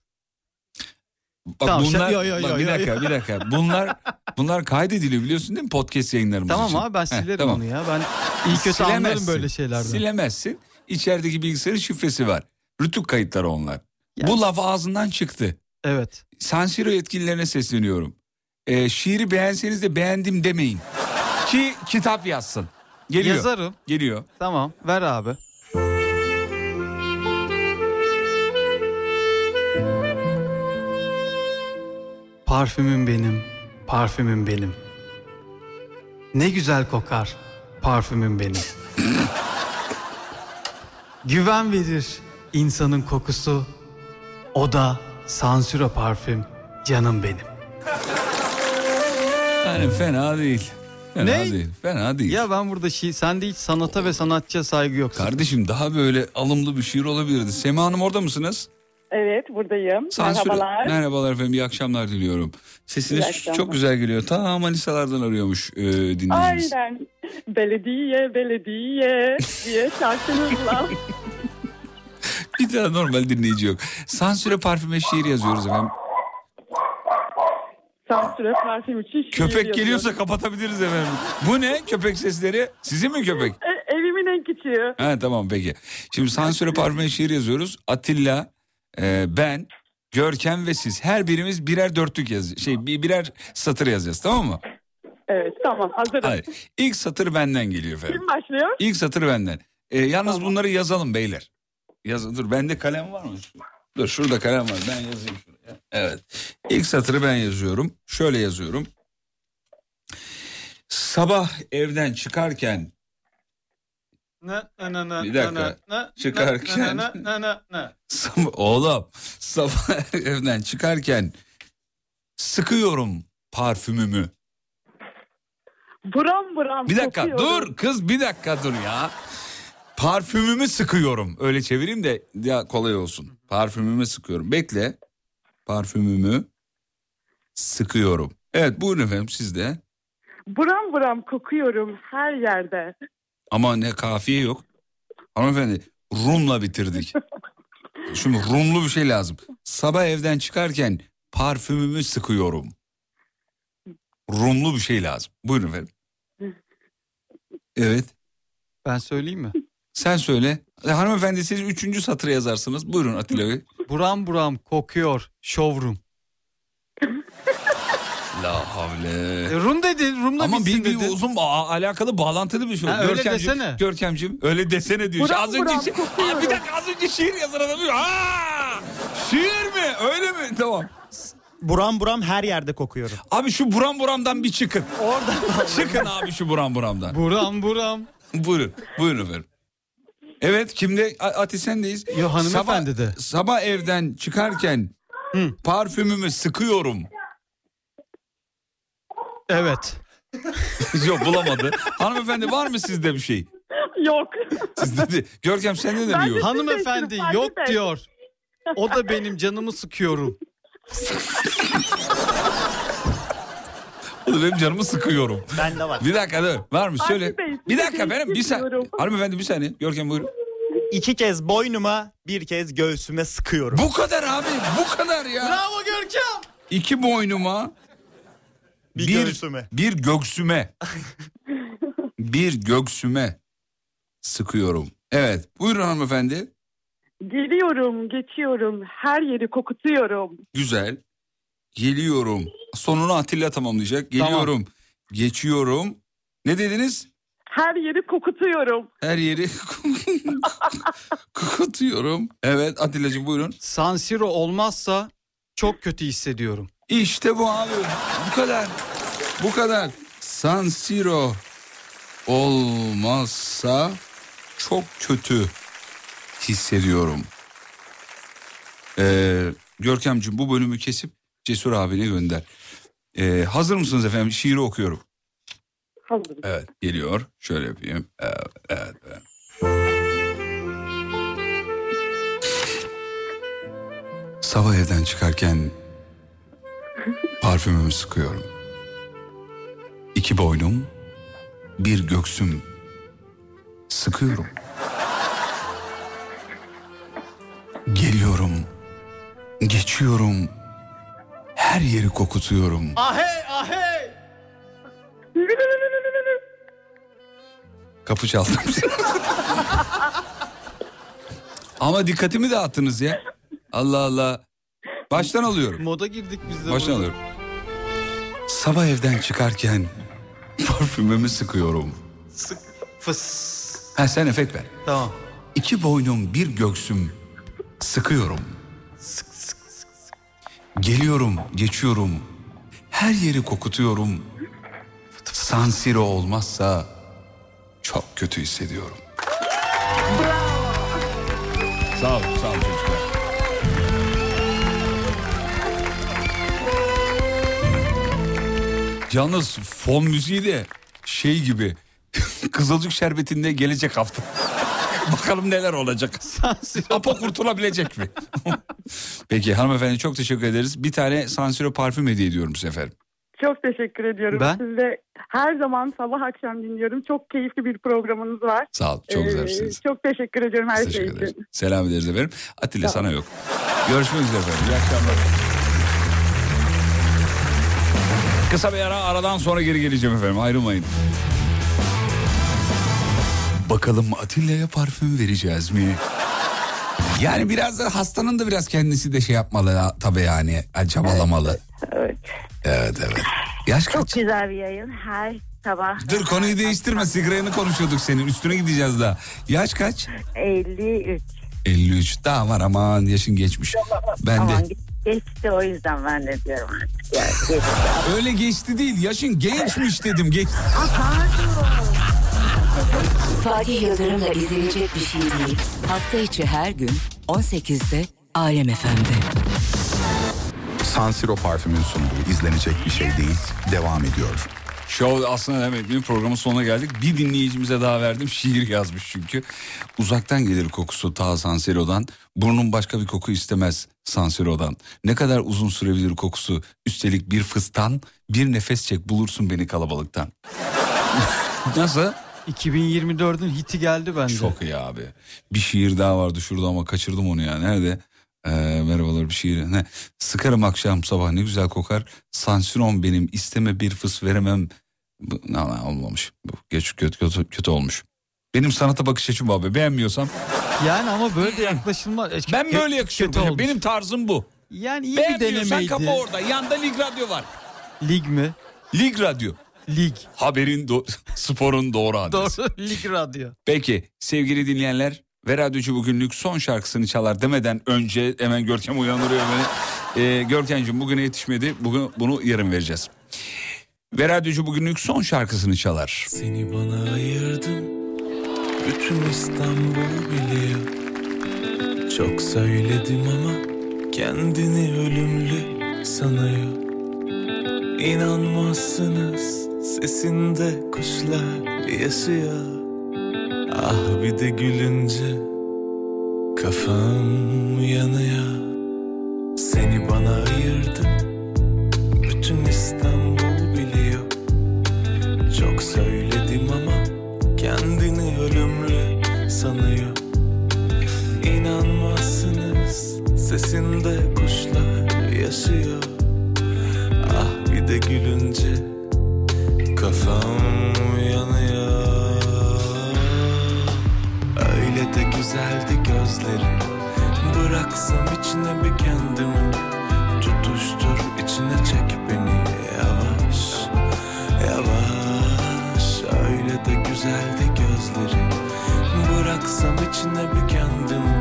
Bak Tamam, bunlar sen- yo, yo, bak yo, bir yo, dakika yo. bir dakika. Bunlar bunlar kaydediliyor biliyorsun değil mi podcast yayınlarımız Tamam için. abi ben Heh, silerim tamam. onu ya. Ben iyi kötü anlarım Silemezsin. böyle şeylerden. Silemezsin. İçerideki bilgisayarın şifresi var. Rütük kayıtları onlar. Bu laf ağzından çıktı. Evet. Sansiro yetkililerine sesleniyorum. Ee, şiiri beğenseniz de beğendim demeyin. Ki kitap yazsın. Geliyor. Yazarım. Geliyor. Tamam ver abi. Parfümüm benim, parfümüm benim. Ne güzel kokar parfümüm benim. Güven verir insanın kokusu. O da Sansiro parfüm canım benim. Yani fena değil. Fena Ne? değil. Fena değil. Ya ben burada şi sende hiç sanata ve sanatçıya saygı yok. Kardeşim daha böyle alımlı bir şiir olabilirdi. Sema Hanım orada mısınız? Evet buradayım. Sansür- Merhabalar. Merhabalar efendim iyi akşamlar diliyorum. Sesiniz İyi akşamlar. çok güzel geliyor. Ta Manisalardan arıyormuş e, dinleyicimiz. Aynen. Belediye belediye diye şarkınızla. Bir tane normal dinleyici yok. Sansüre parfüme şiir yazıyoruz efendim. Sansüre parfüm için şiir Köpek yazıyorum. geliyorsa kapatabiliriz efendim. Bu ne köpek sesleri? Sizin mi köpek? E, evimin en küçüğü. Ha tamam peki. Şimdi sansüre parfüme şiir yazıyoruz. Atilla, e, ben, Görkem ve siz. Her birimiz birer dörtlük yaz, şey bir- birer satır yazacağız tamam mı? Evet tamam hazırım. Hayır. İlk satır benden geliyor efendim. Kim başlıyor? İlk satır benden. E, yalnız bunları yazalım beyler. Yaz, dur bende kalem var mı? Dur şurada kalem var ben yazayım şuraya. Evet. İlk satırı ben yazıyorum. Şöyle yazıyorum. Sabah evden çıkarken Ne, ne, ne, ne, Bir dakika. Çıkarken- ne, ne, ne, ne, ne. Sabah, oğlum sabah evden çıkarken sıkıyorum parfümümü. Buram buram Bir dakika kokuyorum. dur kız bir dakika dur ya. Parfümümü sıkıyorum. Öyle çevireyim de ya kolay olsun. Parfümümü sıkıyorum. Bekle. Parfümümü sıkıyorum. Evet buyurun efendim siz de. Buram buram kokuyorum her yerde. Ama ne kafiye yok. Hanımefendi Rum'la bitirdik. Şimdi Rumlu bir şey lazım. Sabah evden çıkarken parfümümü sıkıyorum. Rumlu bir şey lazım. Buyurun efendim. Evet. Ben söyleyeyim mi? Sen söyle. Hanımefendi siz üçüncü satırı yazarsınız. Buyurun Atilla Bey. Buram buram kokuyor showroom. La havle. E, Rum dedi, Rum'da Ama bitsin bir, bir dedi. uzun a- alakalı bağlantılı bir şey. Ha, öyle desene. Görkemciğim öyle desene diyor. Buram az önce buram şi- kokuyorum. Aa, bir dakika az önce şiir yazan adam diyor. Aa! Şiir mi? Öyle mi? Tamam. Buram buram her yerde kokuyorum. Abi şu buram buramdan bir çıkın. Oradan Çıkın abi şu buram buramdan. Buram buram. buyurun. Buyurun efendim. Evet kimde? Ati sendeyiz. Yo, hanımefendi sabah, de. Sabah evden çıkarken Hı. parfümümü sıkıyorum. Evet. Yok bulamadı. Hanımefendi var mı sizde bir şey? Yok. Sizde de. Görkem sende de mi yok? Hanımefendi yok diyor. O da benim canımı sıkıyorum. O da benim canımı sıkıyorum. Bende var. Bir dakika dur. Var mı? Söyle. Bey, Bir dakika benim bir saniye. Hanımefendi bir saniye. Görkem buyurun. İki kez boynuma bir kez göğsüme sıkıyorum. Bu kadar abi. Bu kadar ya. Bravo Görkem. İki boynuma Bir göğsüme. Bir göksüme. bir göksüme sıkıyorum. Evet. Buyurun hanımefendi. Geliyorum geçiyorum her yeri kokutuyorum. Güzel. Geliyorum. Sonunu Atilla tamamlayacak. Geliyorum. Geçiyorum. Ne dediniz? Her yeri kokutuyorum. Her yeri kokutuyorum. Evet Atilla'cığım buyurun. San Siro olmazsa çok kötü hissediyorum. İşte bu abi. Bu kadar. Bu kadar. San Siro olmazsa çok kötü hissediyorum. Ee, Görkemciğim bu bölümü kesip Cesur abine gönder. Ee, hazır mısınız efendim? Şiiri okuyorum. Hazırım. Evet geliyor. Şöyle yapayım. Evet, evet, evet. Sabah evden çıkarken parfümümü sıkıyorum. İki boynum, bir göksüm sıkıyorum. Geliyorum, geçiyorum, her yeri kokutuyorum. Ahey ahey. Kapı çaldım. Ama dikkatimi dağıttınız ya. Allah Allah. Baştan alıyorum. Moda girdik biz de. Baştan burada. alıyorum. Sabah evden çıkarken parfümümü sıkıyorum. Sık fıs. Ha sen efekt ver. Tamam. İki boynum bir göksüm sıkıyorum. Geliyorum, geçiyorum. Her yeri kokutuyorum. San Siro olmazsa çok kötü hissediyorum. Sağ ol, sağ ol çocuklar. Yalnız fon müziği de şey gibi Kızılcık Şerbeti'nde gelecek hafta. Bakalım neler olacak. Apo kurtulabilecek mi? Peki hanımefendi çok teşekkür ederiz. Bir tane Sansiro parfüm hediye ediyorum bu sefer. Çok teşekkür ediyorum. Ben? Siz de her zaman sabah akşam dinliyorum. Çok keyifli bir programınız var. Sağ ol, çok Ee, güzelsiniz. Çok teşekkür ediyorum her şey Teşekkür ederiz. için. Selam ederiz efendim. Atilla sana yok. Görüşmek üzere efendim. İyi akşamlar. Kısa bir ara aradan sonra geri geleceğim efendim. Ayrılmayın. Bakalım Atilla'ya parfüm vereceğiz mi? Yani biraz da hastanın da biraz kendisi de şey yapmalı ya, tabii yani. Çabalamalı. Evet. Evet evet. Yaş Çok kaç? güzel bir yayın. Her sabah. Dur konuyu değiştirme sigaranı konuşuyorduk senin üstüne gideceğiz daha. Yaş kaç? 53. 53 daha var aman yaşın geçmiş. Ben Aman de ge- geçti o yüzden ben de diyorum artık. Ya, geçti. öyle geçti değil yaşın gençmiş dedim geç. Fatih Yıldırım'la izlenecek bir şey değil. Hafta içi her gün 18'de Alem FM'de. San Siro parfümün sunduğu izlenecek bir şey değil devam ediyor. Show aslında devam etmenin programın sonuna geldik. Bir dinleyicimize daha verdim. Şiir yazmış çünkü. Uzaktan gelir kokusu ta Sansero'dan. Burnum başka bir koku istemez Sansero'dan. Ne kadar uzun sürebilir kokusu. Üstelik bir fıstan. Bir nefes çek bulursun beni kalabalıktan. Nasıl? 2024'ün hiti geldi bende. Çok iyi abi. Bir şiir daha vardı şurada ama kaçırdım onu ya. Nerede? Ee, merhabalar bir şiir. Ne? Sıkarım akşam sabah ne güzel kokar. Sansiron benim isteme bir fıs veremem. Bu, ne, ne, olmamış. Bu geç kötü, kötü, kötü olmuş. Benim sanata bakış açım abi. Beğenmiyorsam. Yani ama böyle de yaklaşılmaz. E, Ben böyle yakışıyorum. kötü olmuş. Benim tarzım bu. Yani iyi bir Beğenmiyorsan denemeydi. kapa orada. Yanda Lig Radyo var. Lig mi? Lig Radyo. Lig. Haberin, do- sporun doğru adresi. Doğru Lig Radyo. Peki sevgili dinleyenler ve radyocu bugünlük son şarkısını çalar demeden önce hemen Görkem uyandırıyor beni. Ee, Görkemciğim bugüne yetişmedi. Bugün bunu yarın vereceğiz. Ve radyocu bugünlük son şarkısını çalar. Seni bana ayırdım Bütün İstanbul biliyor Çok söyledim ama Kendini ölümlü sanıyor İnanmazsınız Sesinde kuşlar yaşıyor. Ah bir de gülünce Kafam yanıyor. Seni bana ayırdım Bütün İstanbul biliyor. Çok söyledim ama kendini ölümlü sanıyor. İnanmazsınız sesinde kuşlar yaşıyor. Ah bir de gülünce kafam yanıyor Öyle de güzeldi gözlerin Bıraksam içine bir kendimi. Tutuştur içine çek beni. Yavaş Yavaş. Öyle de güzeldi gözlerin Bıraksam içine bir kendimi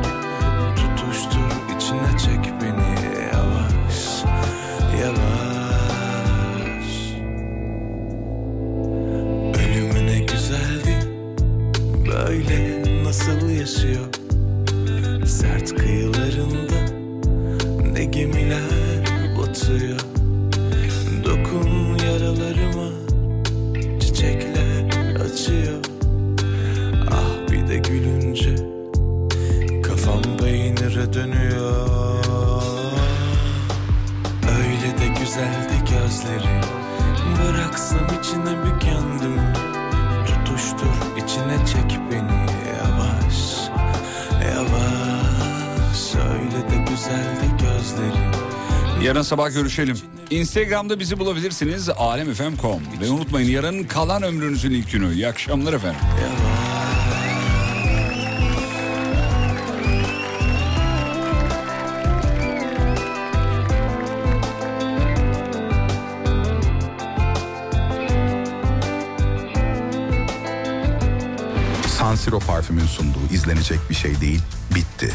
sabah görüşelim. Instagram'da bizi bulabilirsiniz alemfm.com ve unutmayın yarın kalan ömrünüzün ilk günü. İyi akşamlar efendim. San Siro parfümün sunduğu izlenecek bir şey değil, bitti.